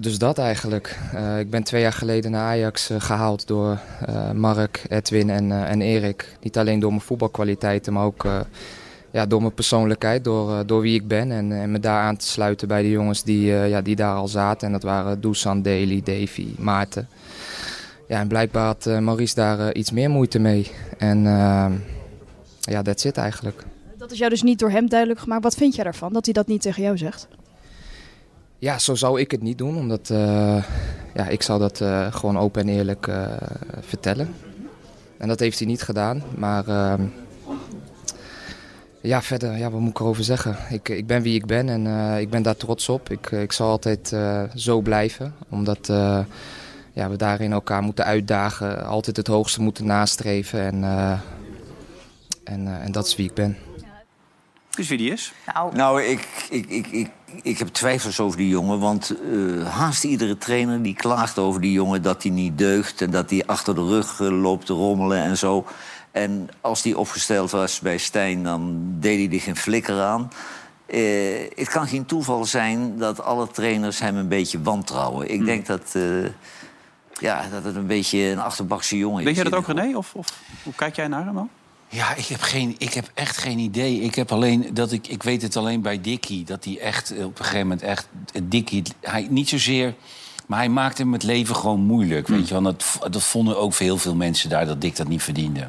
dus dat eigenlijk. Eh, ik ben twee jaar geleden naar Ajax eh, gehaald door eh, Mark, Edwin en, en Erik. Niet alleen door mijn voetbalkwaliteiten, maar ook ja, door mijn persoonlijkheid, door, door wie ik ben. En, en me daar aan te sluiten bij de jongens die, ja, die daar al zaten. En dat waren Dusan, Daly, Davy, Maarten. Ja, en blijkbaar had Maurice daar iets meer moeite mee. En ja, that's it eigenlijk. Dat is jou dus niet door hem duidelijk gemaakt. Wat vind jij daarvan, dat hij dat niet tegen jou zegt? Ja, zo zou ik het niet doen, omdat eh, ja, ik zou dat eh, gewoon open en eerlijk eh, vertellen. En dat heeft hij niet gedaan, maar ehm, ja, verder, ja, wat moet ik erover zeggen? Ik, ik ben wie ik ben en eh, ik ben daar trots op. Ik, ik zal altijd eh, zo blijven, omdat eh, ja, we daarin elkaar moeten uitdagen, altijd het hoogste moeten nastreven en, eh, en, eh, en dat is wie ik ben. Dus wie die is? Nou, Nou, ik, ik, ik, ik, ik heb twijfels over die jongen. Want eh, haast iedere trainer die klaagt over die jongen dat hij niet deugt. En dat hij achter de rug eh, loopt te rommelen en zo. En als die opgesteld was bij Stijn, dan deed hij er geen flikker aan. Eh, het kan geen toeval zijn dat alle trainers hem een beetje wantrouwen. Ik denk dat, ja, dat het een beetje een achterbakse jongen is. Weet jij dat ook, René? Of, of hoe kijk jij naar hem dan? Ja, ik heb, geen, ik heb echt geen idee. Ik heb alleen dat ik, ik weet het alleen bij Dickie. Dat hij echt eh, op een gegeven moment echt. eh, Dickie, hij niet zozeer. Maar hij maakte hem het leven gewoon moeilijk. Weet je wel. Dat, dat vonden ook heel veel mensen daar dat Dick dat niet verdiende.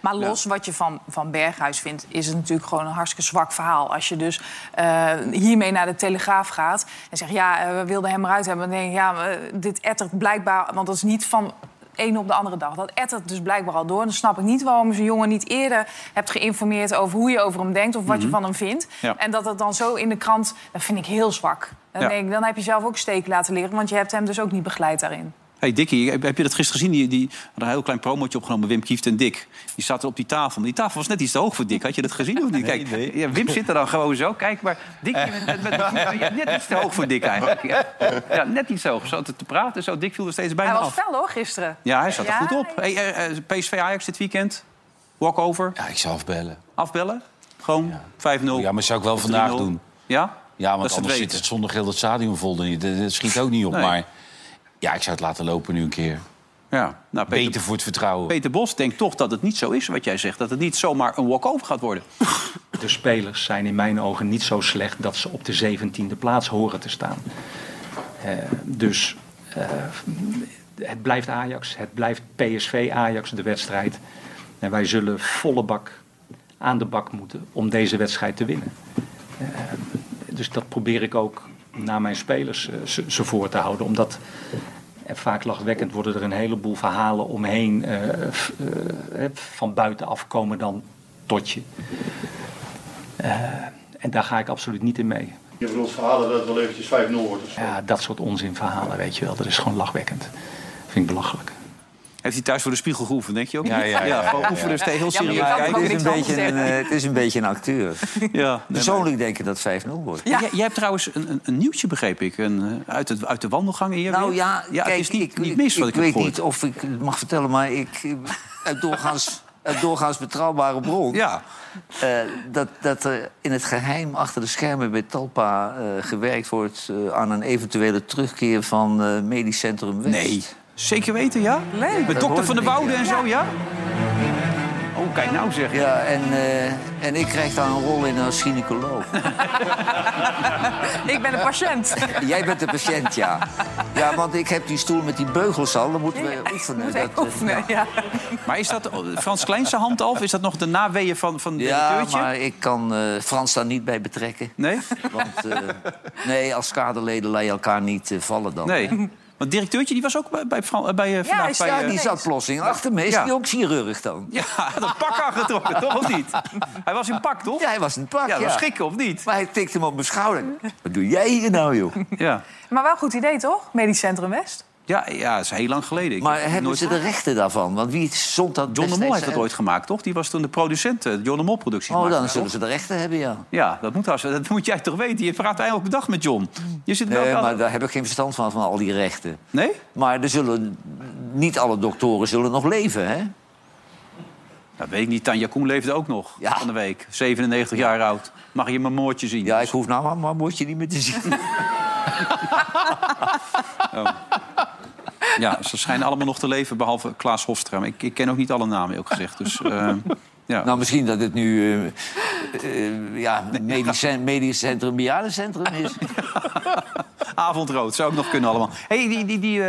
Maar los wat je van, van Berghuis vindt, is het natuurlijk gewoon een hartstikke zwak verhaal. Als je dus eh, hiermee naar de Telegraaf gaat en zegt... ja, we wilden hem eruit hebben. Dan denk je, ja, dit ettert blijkbaar... want dat is niet van een op de andere dag. Dat ettert dus blijkbaar al door. Dan snap ik niet waarom je zo'n jongen niet eerder hebt geïnformeerd... over hoe je over hem denkt of wat je Mhm. van hem vindt. Ja. En dat het dan zo in de krant... dat vind ik heel zwak. Dan, Ja. denk ik, dan heb je zelf ook steek laten liggen... want je hebt hem dus ook niet begeleid daarin. Hey Dickie, heb heb je dat gisteren gezien? Die, die hadden een heel klein promotje opgenomen, Wim Kieft en Dick. Die zaten op die tafel. Maar die tafel was net iets te hoog voor Dick. Had je dat gezien of niet? Kijk, ja, Wim zit er dan gewoon zo. Kijk, maar Dick met, met, met- ja, net iets te hoog voor Dick eigenlijk. Ja, ja net iets te hoog. Zo te, te praten, zo. Dick viel er steeds bijna Hij was af. fel hoor, gisteren. Ja, hij zat er goed op. Hey, eh, eh, PSV Ajax dit weekend. Walkover. Ja, ik zou afbellen. Afbellen. Gewoon 5-0. Ja, maar zou ik wel vandaag 3-0. doen. Ja? Ja, want het anders zit het zonder geld het stadion vol. niet. Dat, dat schiet ook niet op. Nee. Maar ja, ik zou het laten lopen nu een keer. Ja, nou, Peter, Beter voor het vertrouwen. Peter Bos denkt toch dat het niet zo is wat jij zegt. Dat het niet zomaar een walkover gaat worden. De spelers zijn in mijn ogen niet zo slecht dat ze op de 17e plaats horen te staan. Eh, dus eh, het blijft Ajax, het blijft PSV Ajax de wedstrijd. En wij zullen volle bak aan de bak moeten om deze wedstrijd te winnen. Eh, dus dat probeer ik ook naar mijn spelers eh, ze, ze voor te houden. Omdat en vaak lachwekkend worden er een heleboel verhalen omheen eh, eh, van buitenaf komen dan tot je. En daar ga ik absoluut niet in mee. Je bedoelt verhalen dat het wel eventjes 5-0 wordt of zo. Ja, dat soort onzinverhalen, weet je wel. Dat is gewoon lachwekkend. Vind ik belachelijk. Heeft hij thuis voor de spiegel geoefend, denk je ook? Ja, ja, ja, ja, gewoon ja. oefenen, heel serieus kijken. ook Het is, een beetje een, eh, het is een beetje een acteur. Ja, Persoonlijk denk ik dat het 5-0 wordt. Jij, jij hebt trouwens een, een, een nieuwtje, begreep ik, een, eh, uit, het, uit de wandelgangen hier. Nou ja, ja kijk, het is niet, ik, niet mis wat ik, ik weet niet of ik het mag vertellen, maar ik eh, uit doorgaans, uit doorgaans betrouwbare bron. Ja. eh, dat, dat er in het geheim achter de schermen bij Talpa eh, gewerkt wordt eh, aan een eventuele terugkeer van eh, Medisch Centrum West. Nee, zeker weten, ja? Nee. Met dokter van de Woude en zo, ja? Oh, kijk nou zeg. Ja, en, eh, en ik krijg daar een rol in als gynaecoloog. Ik ben de patiënt. Jij bent de patiënt, ja. Ja, want ik heb die stoel met die beugels al. Dan moeten we oefenen. Moet Dat, ik eh, oefenen, ja. Maar is dat oh, Frans Kleinse hand al? Of is dat nog de naweeën van, van het Ja, directeurtje? maar ik kan eh, Frans daar niet bij betrekken. Nee? Want eh, nee, als kaderleden laat je elkaar niet eh, vallen dan. Nee. Want het directeurtje die was ook bij, bij, Fran- bij eh, vandaag is- bij... ja, eh, die zat plotseling achter me. Is Ja. die ook chirurg dan? Ja, hij had een pak aangetrokken, toch of niet? Hij was in pak, toch? Ja, hij was in pak, Ja, was schikken, of niet? Maar hij tikte hem op mijn schouder. Wat doe jij hier nou, joh? Ja, Maar wel een goed idee, toch? Medisch Centrum West. Ja, ja dat is heel lang geleden. Ik Maar hebben nooit ze de rechten daarvan? Want wie zond dat John de Mol heeft uit? ooit gemaakt, toch? Die was toen de producent, eh, de John de Mol productie. Oh, dan zullen ze de rechten hebben, ja. Ja, dat moet, als- dat moet jij toch weten. Je praat eigenlijk dag met John. Je zit Nee, wel- maar daar heb ik geen verstand van, van al die rechten. Nee? Maar er zullen, niet alle doktoren zullen nog leven, hè? Dat weet ik niet. Tanja Koen leefde ook nog Ja. van de week. 97 jaar oud. Mag je mijn moortje zien? Ja, ik hoef nou maar moordje niet meer te zien. Ja, ze schijnen allemaal nog te leven, behalve Klaas Hofstra. Ik, ik ken ook niet alle namen, ook gezegd. Dus, eh, ja. Nou, misschien dat het nu eh, eh, ja, medisch, medisch centrum, bejaardencentrum is. Avondrood, zou ook nog kunnen allemaal. hey, die, die, die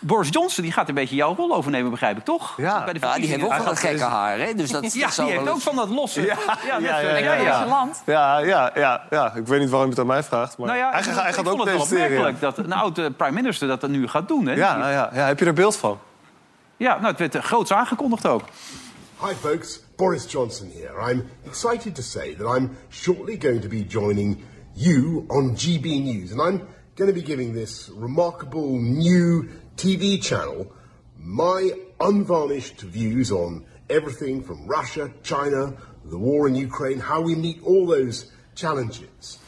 Boris Johnson die gaat een beetje jouw rol overnemen, begrijp ik, toch? Ja. Bij de Ja, die heeft ook wel dat gekke haar, hè? Dus dat, Ja, dat die heeft wel ook van dat losse. Ja, ja, ja, ja, ja, ja. land. Ja, ja, ja, ja. Ik weet niet waarom je het aan mij vraagt. Maar Nou ja, hij, ik, gaat- hij ik gaat vond ook het wel presenteren. ja. opmerkelijk dat een oude prime minister dat nu gaat doen. Hè? Ja, nou ja, ja, heb je er beeld van? Ja, nou, het werd eh, groots aangekondigd ook. Hi, folks. Boris Johnson here. I'm excited to say that I'm shortly going to be joining you on GB News, and I'm going to be giving this remarkable new TV channel my unvarnished views on everything from Russia, China, the war in Ukraine, how we meet all those challenges.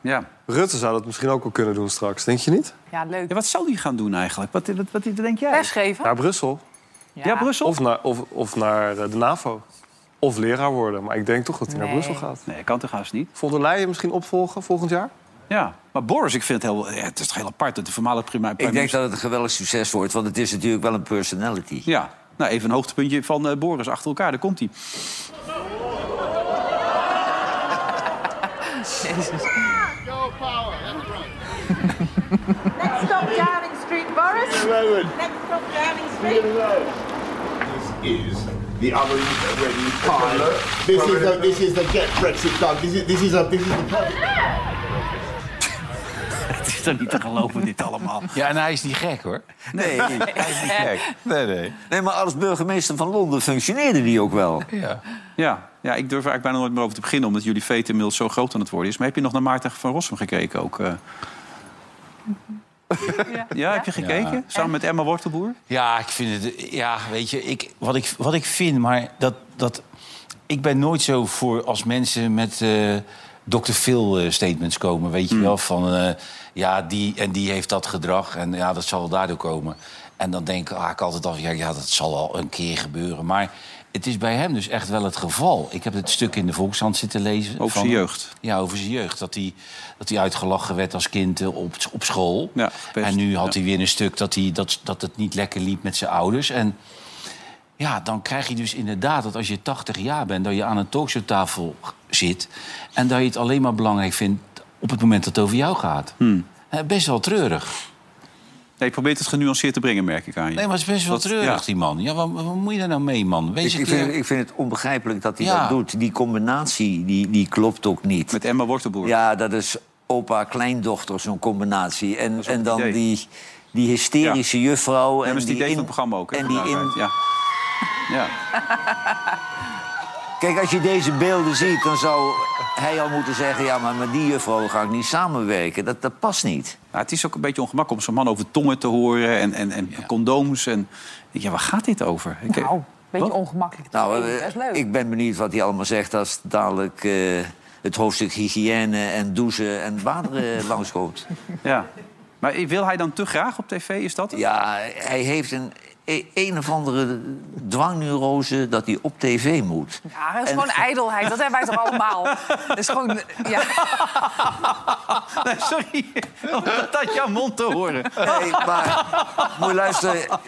Ja. Rutte zou dat misschien ook wel kunnen doen straks, denk je niet? Ja, leuk. Ja, wat zou die gaan doen eigenlijk? Wat, wat, wat, denk jij? Lesgeven. Naar Brussel. Ja, Brussel? Of naar, of, of naar eh, de NAVO. Of leraar worden. Maar ik denk toch dat hij naar. Brussel gaat. Nee, kan toch haast niet? Von der Leyen misschien opvolgen volgend jaar? Ja, maar Boris, ik vind het heel... Ja, het is toch heel apart dat de voormalige prima... Ik denk dat het een geweldig succes wordt, want het is natuurlijk wel een personality. Ja, nou even een hoogtepuntje van eh, Boris achter elkaar. Daar komt hij. Next stop Downing Street, Boris. Next stop Downing Street. This is the oven ready pie. This is the, this is the get Brexit done. This is this is a this is the perfect. Toch niet te geloven, dit allemaal. Ja, en hij is niet gek, hoor. Nee. Hij is niet gek. Nee, nee. Nee, maar als burgemeester van Londen functioneerde die ook wel. Ja. Ja, ja, ik durf er eigenlijk bijna nooit meer over te beginnen... omdat jullie veten inmiddels zo groot aan het worden is. Maar heb je nog naar Maarten van Rossum gekeken ook? eh? Ja, heb je gekeken? Ja. Samen met Emma Wortelboer? Ja, ik vind het. Ja, weet je, ik, wat, ik, wat ik vind, maar dat. dat ik ben nooit zo voor als mensen met eh Dr. Phil eh, statements komen. Weet je wel, van eh, ja, die en die heeft dat gedrag en ja, dat zal wel daardoor komen. En dan denk ah, ik altijd af, ja, ja, dat zal wel een keer gebeuren. Maar het is bij hem dus echt wel het geval. Ik heb het stuk in de Volkshand zitten lezen. Over zijn jeugd. Ja, over zijn jeugd. Dat hij, dat hij uitgelachen werd als kind eh, op, op school. Ja, en nu had Ja. hij weer een stuk dat, hij, dat, dat het niet lekker liep met zijn ouders. En ja, dan krijg je dus inderdaad dat als je 80 jaar bent... dat je aan een talkshowtafel zit... en dat je het alleen maar belangrijk vindt op het moment dat het over jou gaat. Hmm. Best wel treurig. Nee, je probeert het genuanceerd te brengen, merk ik aan je. Nee, maar het is best wel Dat- treurig, ja. die man. Ja, wat, wat moet je daar nou mee, man? Wees Ik, ik, vind, ik vind het onbegrijpelijk dat hij Ja. dat doet. Die combinatie die, die klopt ook niet. Met Emma Wortelboer. Ja, dat is opa-kleindochter, zo'n combinatie. En, en dan idee. die, die hysterische juffrouw. En en dat is het die van in- het programma ook. hè, En die in. Ja. Ja. Kijk, als je deze beelden ziet, dan zou hij al moeten zeggen... ja, maar met die juffrouw ga ik niet samenwerken. Dat, dat past niet. Nou, het is ook een beetje ongemakkelijk om zo'n man over tongen te horen en, en, en condooms. En, ja, waar gaat dit over? Ik- Nou, een beetje Wat? ongemakkelijk. Nou, eh, best leuk. ik ben benieuwd wat hij allemaal zegt als dadelijk eh, het hoofdstuk hygiëne en douchen en baden eh, langskomt. Ja. Maar wil hij dan te graag op tv, is dat het? Ja, hij heeft een, een of andere dwangneurose dat hij op tv moet. Ja, dat is En- gewoon ijdelheid. Dat hebben wij toch allemaal? Dat is gewoon... Ja. Nee, sorry. Om dat uit jouw mond te horen. Nee, maar moet je luisteren.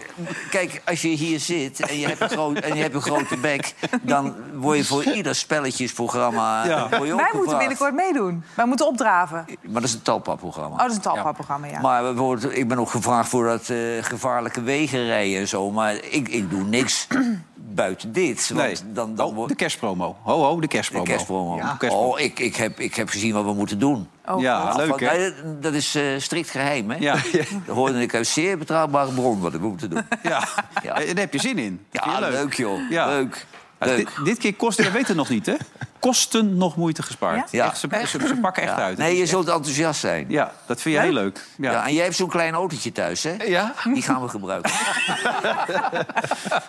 Kijk, als je hier zit en je hebt een, groot, en je hebt een grote bek... dan word je voor ieder spelletjesprogramma Ja. word je ook Wij moeten gevraagd. binnenkort meedoen. Wij moeten opdraven. Maar dat is een talpa-programma. Oh, dat is een talpa-programma, ja. Maar bijvoorbeeld, ik ben ook gevraagd voor dat eh, gevaarlijke wegenrijden en zo. Maar ik, ik doe niks buiten dit. Want Nee. dan, dan Oh, wordt de kerstpromo. Ho, ho, de kerstpromo. de kerstpromo. Ja. Oh, ik, ik, heb, ik heb gezien wat we moeten doen. Oh, Ja, leuk, hè? Nee, dat is eh, strikt geheim, hè? Ja. Dat hoorde ik uit zeer betrouwbare bron wat we moeten doen. Ja. Ja. Eh, Daar heb je zin in. Ja, je leuk. joh. Ja. Leuk. Dit, dit keer kosten, dat weten we nog niet, hè? Kosten nog moeite gespaard. Ja? Echt, ze, ze, ze pakken echt Ja. uit. Nee, je zult enthousiast zijn. Ja, dat vind je heel leuk. Ja. Ja. en jij hebt zo'n klein autootje thuis, hè? Ja? Die gaan we gebruiken.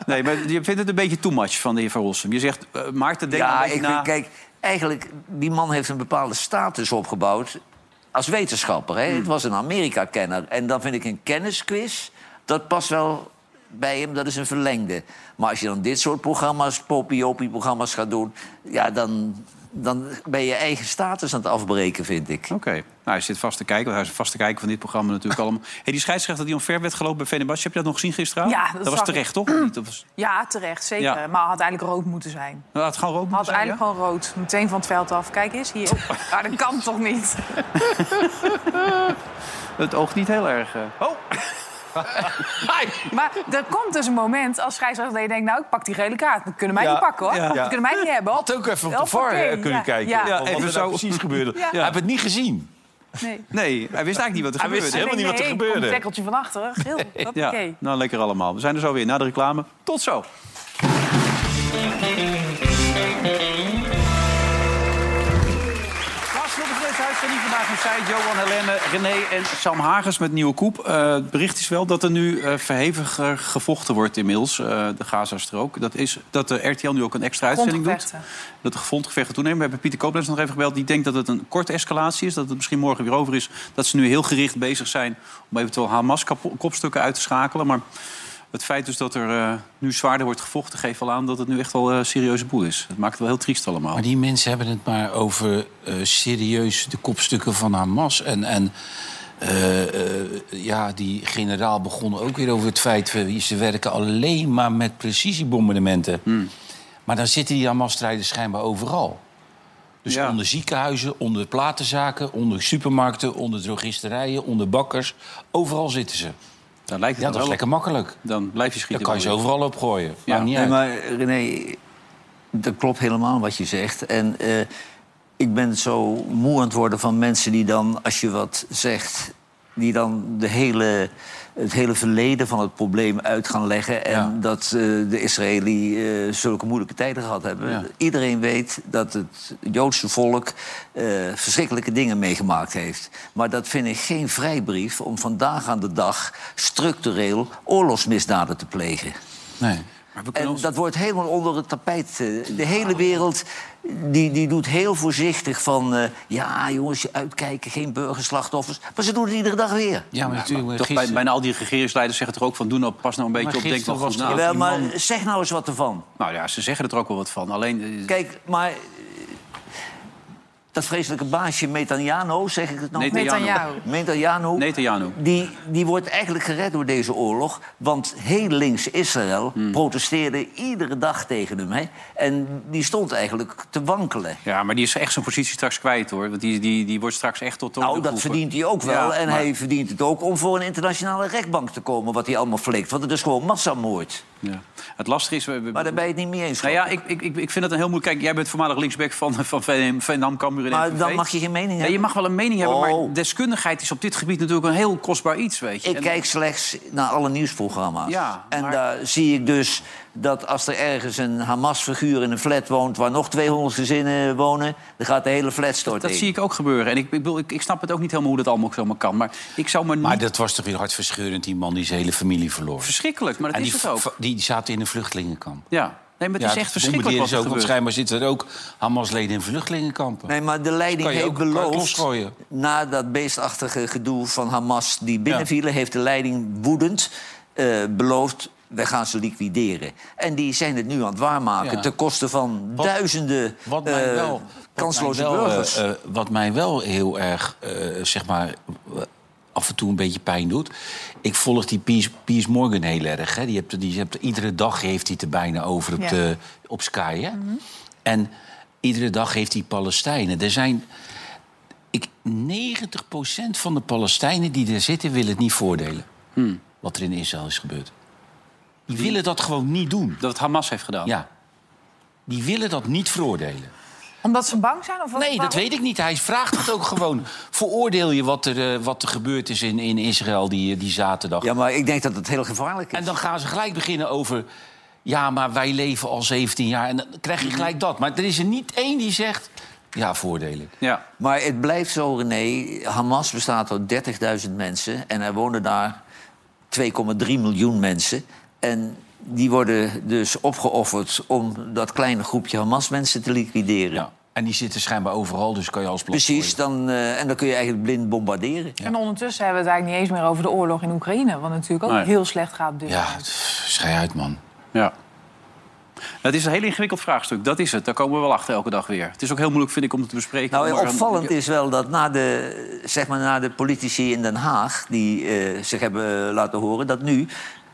Nee, maar je vindt het een beetje too much van de heer Van Rossum. Je zegt, eh, Maarten, denk ja, ik na. vind, kijk, eigenlijk, die man heeft een bepaalde status opgebouwd als wetenschapper. Hè? Hmm. Het was een Amerika-kenner. En dan vind ik een kennisquiz, dat past wel bij hem, dat is een verlengde. Maar als je dan dit soort programma's, popiopie-programma's gaat doen... ja, dan, dan ben je je eigen status aan het afbreken, vind ik. Oké. Nou, hij zit vast te kijken. want Hij is vast te kijken van dit programma natuurlijk allemaal. Hey, die scheidsrechter die omver werd gelopen bij Venerbahce, heb je dat nog gezien gisteravond? Ja, dat was zag terecht, ik. toch? Dat was... Ja, terecht, zeker. Ja. Maar had eigenlijk rood moeten zijn. Nou, het gewoon rood Had moeten zijn, eigenlijk gewoon rood. Meteen van het veld af. Kijk eens, hier. Ah, dat kan toch niet? Het oogt niet heel erg... eh. Oh! Maar er komt dus een moment als scheidsrechter dat je denkt... nou, ik pak die gele kaart. Dat kunnen mij Ja. niet pakken, hoor. Ja. Die kunnen mij niet hebben. Had ook even op de VAR eh, kunnen ja. kijken. Ja. wat even er zo. nou precies gebeurde. Ja. Hij heeft het niet gezien. Nee. Nee, hij wist eigenlijk niet wat er Hij wist gebeurde. helemaal niet wat er gebeurde. Een tekkeltje van achteren. Geel. Ja, Hoppakee. nou lekker allemaal. We zijn er zo weer na de reclame. Tot zo. Uitzending vandaag zij, Johan, Helene, René en Sam Hagens met Nieuwe Koep. Eh, het bericht is wel dat er nu eh, verheviger gevochten wordt inmiddels, eh, de Gazastrook. Dat is dat de RTL nu ook een extra uitzending doet. Dat de grondgevechten toenemen. We hebben Pieter Kooplens nog even gebeld. Die denkt dat het een korte escalatie is. Dat het misschien morgen weer over is. Dat ze nu heel gericht bezig zijn om eventueel Hamas-kopstukken uit te schakelen. Maar het feit dus dat er eh, nu zwaarder wordt gevochten... geeft wel aan dat het nu echt wel een serieuze boel is. Het maakt het wel heel triest allemaal. Maar die mensen hebben het maar over eh, serieus de kopstukken van Hamas. En, en eh, eh, ja, die generaal begon ook weer over het feit... dat ze werken alleen maar met precisiebombardementen. Maar dan zitten die Hamas-strijders schijnbaar overal. Dus Ja. onder ziekenhuizen, onder platenzaken, onder supermarkten... onder drogisterijen, onder bakkers. Overal zitten ze. Dan lijkt het Ja, dat is lekker op. makkelijk. Dan blijf je Dan schieten. kan je ze overal opgooien. Ja. Maakt niet Nee, uit. maar René, dat klopt helemaal wat je zegt. En eh, ik ben zo moe aan het worden van mensen die dan, als je wat zegt... die dan de hele, het hele verleden van het probleem uit gaan leggen... en Ja. dat eh, de Israëli eh, zulke moeilijke tijden gehad hebben. Ja. Iedereen weet dat het Joodse volk eh, verschrikkelijke dingen meegemaakt heeft. Maar dat vind ik geen vrijbrief om vandaag aan de dag... structureel oorlogsmisdaden te plegen. Nee. En ons- dat wordt helemaal onder het tapijt. eh, De hele wereld die, die doet heel voorzichtig van... eh, ja, jongens, uitkijken, geen burgerslachtoffers. Maar ze doen het iedere dag weer. Ja, maar natuurlijk. Toch bij, gisteren- bijna al die regeringsleiders zeggen toch ook van... doe nou, pas nou een beetje Maar op, denk goed was na. Jawel, maar man- zeg nou eens wat ervan. Nou ja, ze zeggen er ook wel wat van. Alleen, eh, Kijk, maar... Dat vreselijke baasje Netanyahu, zeg ik het nog? Netanyahu. Netanyahu. Netanyahu. Netanyahu. Die, die wordt eigenlijk gered door deze oorlog. Want heel links Israël Hmm. protesteerde iedere dag tegen hem. Hè? En die stond eigenlijk te wankelen. Ja, maar die is echt zijn positie straks kwijt, hoor. Want die, die, die wordt straks echt tot... Nou, dat verdient hij ook wel. Ja, en maar- hij verdient het ook om voor een internationale rechtbank te komen... wat hij allemaal flikt. Want het is gewoon massamoord. Ja. Het lastige is... we- we- Maar daar ben je het niet mee eens. nou ja, ik, ik, ik vind het een heel moeilijk... Kijk, jij bent voormalig linksback van, van Veendam, Cambuur en maar dan mag je geen mening Ja, hebben. je mag wel een mening hebben, maar Oh. deskundigheid is op dit gebied natuurlijk een heel kostbaar iets, weet je. Ik En- kijk slechts naar alle nieuwsprogramma's. Ja, en daar zie ik dus dat als er ergens een Hamas-figuur in een flat woont... waar nog 200 gezinnen wonen, dan gaat de hele flat storten Dat zie ik ook gebeuren. En ik, ik, bedoel, ik, ik snap het ook niet helemaal hoe dat allemaal zomaar kan. Maar ik zou me niet... Maar dat was toch weer hartverscheurend, die man die zijn hele familie verloor. Verschrikkelijk, maar dat en is die, het ook. Die, die zaten in een vluchtelingenkamp. Ja, nee, maar het is echt verschrikkelijk wat er ook, gebeurt. schijnbaar zitten er ook Hamas-leden in vluchtelingenkampen. Nee, maar de leiding heeft beloofd... na dat beestachtige gedoe van Hamas die binnenvielen... heeft de leiding woedend eh, beloofd... wij gaan ze liquideren. En die zijn het nu aan het waarmaken... Ja. ten koste van Wat- duizenden Wat mij eh, wel, kansloze wat mij wel, burgers. eh, eh, wat mij wel heel erg, eh, zeg maar, af en toe een beetje pijn doet. Ik volg die Piers, Piers Morgan heel erg. Hè. Die hebt, die hebt, iedere dag heeft hij het er bijna over op, Ja. de, op Sky. Hè. En iedere dag heeft hij Palestijnen. Er zijn... Ik, 90% van de Palestijnen die er zitten willen het niet voordelen. Wat er in Israël is gebeurd. Die willen dat gewoon niet doen. Dat het Hamas heeft gedaan? Ja. Die willen dat niet veroordelen. Omdat ze bang zijn? Of wat- Nee, dat weet ik niet. Hij vraagt het ook gewoon. Veroordeel je wat er, eh, wat er gebeurd is in, in Israël die, die zaterdag. Ja, maar ik denk dat het heel gevaarlijk is. En dan gaan ze gelijk beginnen over... ja, maar wij leven al 17 jaar. En dan krijg je gelijk dat. Maar er is er niet één die zegt... ja, voordelen. Ja. Maar het blijft zo, René. Hamas bestaat uit 30.000 mensen. En er wonen daar 2,3 miljoen mensen. En die worden dus opgeofferd om dat kleine groepje Hamas-mensen te liquideren. En die zitten schijnbaar overal, dus kan je als Precies, dan, eh, en dan kun je eigenlijk blind bombarderen. En ondertussen hebben we het eigenlijk niet eens meer over de oorlog in Oekraïne. Wat natuurlijk ook Nee. heel slecht gaat dit Ja, schei uit, man. Ja. Het is een heel ingewikkeld vraagstuk, dat is het. Daar komen we wel achter elke dag weer. Het is ook heel moeilijk, vind ik, om het te bespreken. Nou, Maar- opvallend is wel dat na de, zeg maar, na de politici in Den Haag... die eh, zich hebben laten horen, dat nu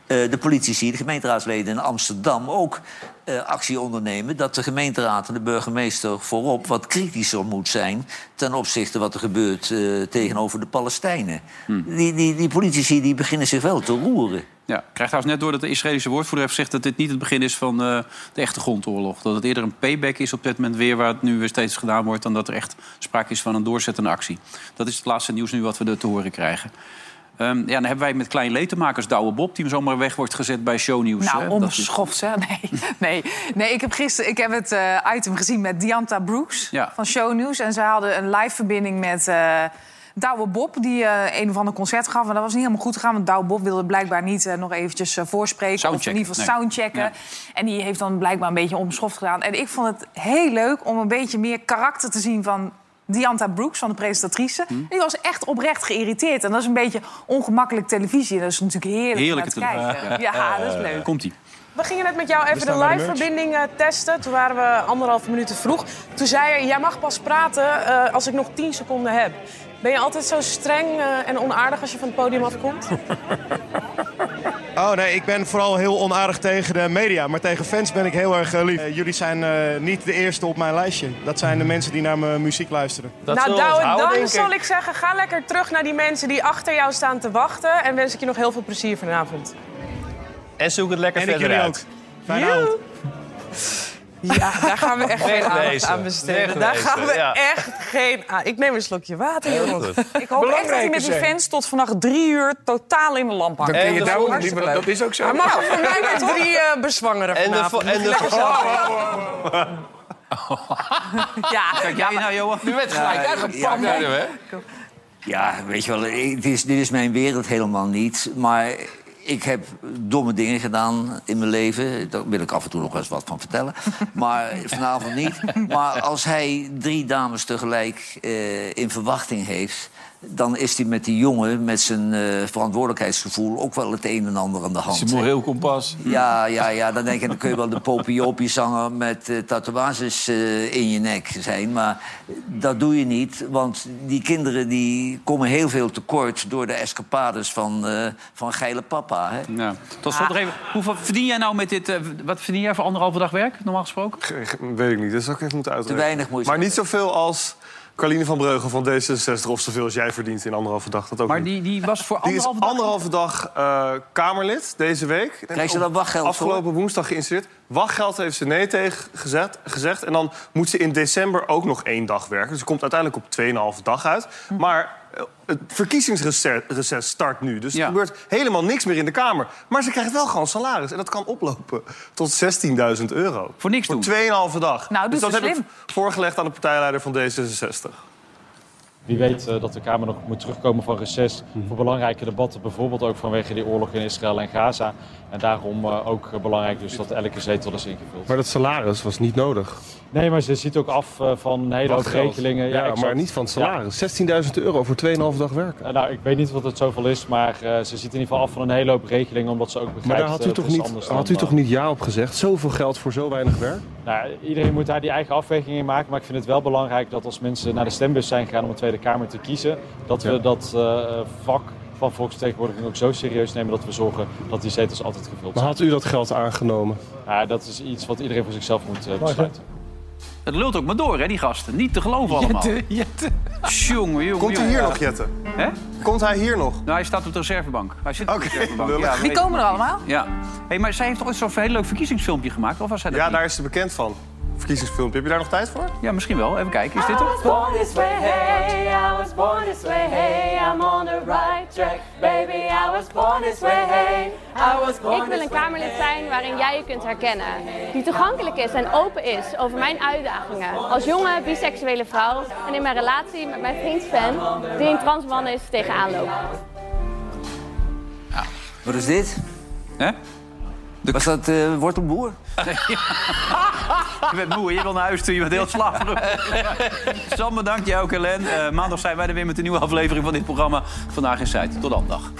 eh, de politici, de gemeenteraadsleden in Amsterdam... ook eh, actie ondernemen dat de gemeenteraad en de burgemeester voorop... wat kritischer moet zijn ten opzichte wat er gebeurt eh, tegenover de Palestijnen. Die, die, die politici die beginnen zich wel te roeren. Ja, ik krijg trouwens net door dat de Israëlische woordvoerder heeft gezegd... dat dit niet het begin is van de echte grondoorlog. Dat het eerder een payback is op dit moment weer... waar het nu weer steeds gedaan wordt... dan dat er echt sprake is van een doorzettende actie. Dat is het laatste nieuws nu wat we er te horen krijgen. Ehm, ja, dan hebben wij met Klein Letenmakers Douwe Bob... die zomaar weg wordt gezet bij shownieuws. Nou, hè. Hè? Nee, nee. nee ik heb gisteren ik heb het eh, item gezien met Dianta Brooks Ja. van Shownieuws. En ze hadden een live verbinding met eh Douwe Bob... die eh, een of ander concert gaf. En dat was niet helemaal goed gegaan... want Douwe Bob wilde blijkbaar niet nog eventjes voorspreken... of in ieder geval nee. soundchecken. Ja. En die heeft dan blijkbaar een beetje onbeschoft gedaan. En ik vond het heel leuk om een beetje meer karakter te zien... van Dianta Brooks, van de presentatrice. Hm. Die was echt oprecht geïrriteerd. En dat is een beetje ongemakkelijk televisie. Dat is natuurlijk heerlijk, Heerlijke om naar te kijken. Ja, dat is leuk. Komt-ie. We gingen net met jou even de live-verbinding eh, testen. Toen waren we anderhalve minuten vroeg. Toen zei je, jij mag pas praten eh, als ik nog 10 seconden heb. Ben je altijd zo streng eh, en onaardig als je van het podium afkomt? Oh nee, ik ben vooral heel onaardig tegen de media. Maar tegen fans ben ik heel erg eh, lief. Eh, jullie zijn eh, niet de eerste op mijn lijstje. Dat zijn de mensen die naar mijn muziek luisteren. nou, Douwe, dan zal ik zeggen, ga lekker terug naar die mensen die achter jou staan te wachten. En wens ik je nog heel veel plezier vanavond. En zoek het lekker En ik verder jullie uit. ook. Fijne avond. Ja, daar gaan we echt geen aandacht aan besteden. Daar gaan we ja. echt geen aan. Ik neem een slokje water, jongens. Ik hoop echt dat hij Belangrijker met die fans tot vannacht drie uur totaal in de lamp hangt. Dan kun je En dat is niet meer- hartstikke dat is ook zo. Hij mag voor mij met drie eh, bezwangeren En de en de- Lekker zelf. Ja, Kijk jij nou, Johan? Nu werd gelijk Ja, uitgepakt. ja, Ja, nee. hè? Ja, weet je wel, het is, dit is mijn wereld helemaal niet. Maar ik heb domme dingen gedaan in mijn leven. Daar wil ik af en toe nog eens wat van vertellen. Maar vanavond niet. Maar als hij drie dames tegelijk eh, in verwachting heeft... dan is hij met die jongen, met zijn eh, verantwoordelijkheidsgevoel... ook wel het een en ander aan de hand. Is een moreel kompas. Ja, ja, ja, dan denk ik, dan kun je wel de popiopie-zanger met eh, tatoeages eh, in je nek zijn. Maar dat doe je niet, want die kinderen die komen heel veel tekort... door de escapades van, eh, van geile papa. Hè? Ja. Tot slot nog even. Hoeveel verdien jij nou met dit... eh, wat verdien jij voor anderhalve dag werk, normaal gesproken? Weet ik niet, dat zou ik even moeten uitleggen. weinig moet je Maar niet zoveel als Carline van Breugel van D66... of zoveel als jij verdient in anderhalve dag. Dat ook Maar niet. die, die was voor Die is anderhalve dag... anderhalve dag eh, Kamerlid deze week. Krijgt ze dan wachtgeld Afgelopen woensdag geïnstalleerd. Wachtgeld heeft ze nee tegen gezet, gezegd. En dan moet ze in december ook nog één dag werken. Dus ze komt uiteindelijk op 2,5 dag uit. Hm. Maar het verkiezingsreces start nu. Dus er gebeurt helemaal niks meer in de Kamer. Maar ze krijgt wel gewoon salaris. En dat kan oplopen tot 16.000 euro. Voor niks doen? Voor 2,5 dag. Nou, dus dat ze heb slim. ik voorgelegd aan de partijleider van D66. Wie weet eh, dat de Kamer nog moet terugkomen van reces voor belangrijke debatten. Bijvoorbeeld ook vanwege die oorlog in Israël en Gaza. En daarom eh, ook eh, belangrijk dus dat elke zetel is ingevuld. Maar dat salaris was niet nodig. Nee, maar ze ziet ook af eh, van een hele hoop regelingen. Ja, maar niet van het Ja. salaris. 16.000 euro voor 2,5 dag werken. Eh, nou, ik weet niet wat het zoveel is, maar eh, ze ziet in ieder geval af van een hele hoop regelingen. Omdat ze ook begrijpt Maar daar had u, toch niet, anders had u toch niet ja op gezegd? Zoveel geld voor zo weinig werk? Nou, iedereen moet daar die eigen afweging in maken. Maar ik vind het wel belangrijk dat als mensen naar de stembus zijn gegaan om de Tweede Kamer te kiezen, dat we Ja. dat eh, vak van volksvertegenwoordiging ook zo serieus nemen dat we zorgen dat die zetels altijd gevuld Maar zijn. had u dat geld aangenomen? Ja, dat is iets wat iedereen voor zichzelf moet besluiten. Het lult ook maar door, hè, die gasten. Niet te geloven allemaal. Jette, Jongen, jongen, Komt hij hier Ja. nog, Jette? Hè? Komt hij hier nog? Nou, hij staat op de reservebank. Hij zit op de reservebank. Ja, Die komen er allemaal? Ja. Hey, maar zij heeft toch ooit zo'n heel leuk verkiezingsfilmpje gemaakt? Of was zij dat Ja, niet? daar is ze bekend van. Verkiezingsfilmpje. Heb je daar nog tijd voor? Ja, misschien wel. Even kijken. Is dit I hem? was born this way, hey, I was born this way, hey, I'm on the right track. Baby, I was born this way, hey, I was born Ik wil een Kamerlid zijn waarin jij je kunt herkennen. Die toegankelijk is en open is over mijn uitdagingen. Als jonge biseksuele vrouw en in mijn relatie met mijn vriend Sven, die een transman is, tegenaan lopen. Wat is dit? Hè? Was dat eh wortelboer? Je bent moe, je wil naar huis toe, je bent heel slaperig. Sam, bedankt. Ook, Helen. Eh, maandag zijn wij er weer met een nieuwe aflevering van dit programma. Vandaag in Zuid. Tot dan, dag.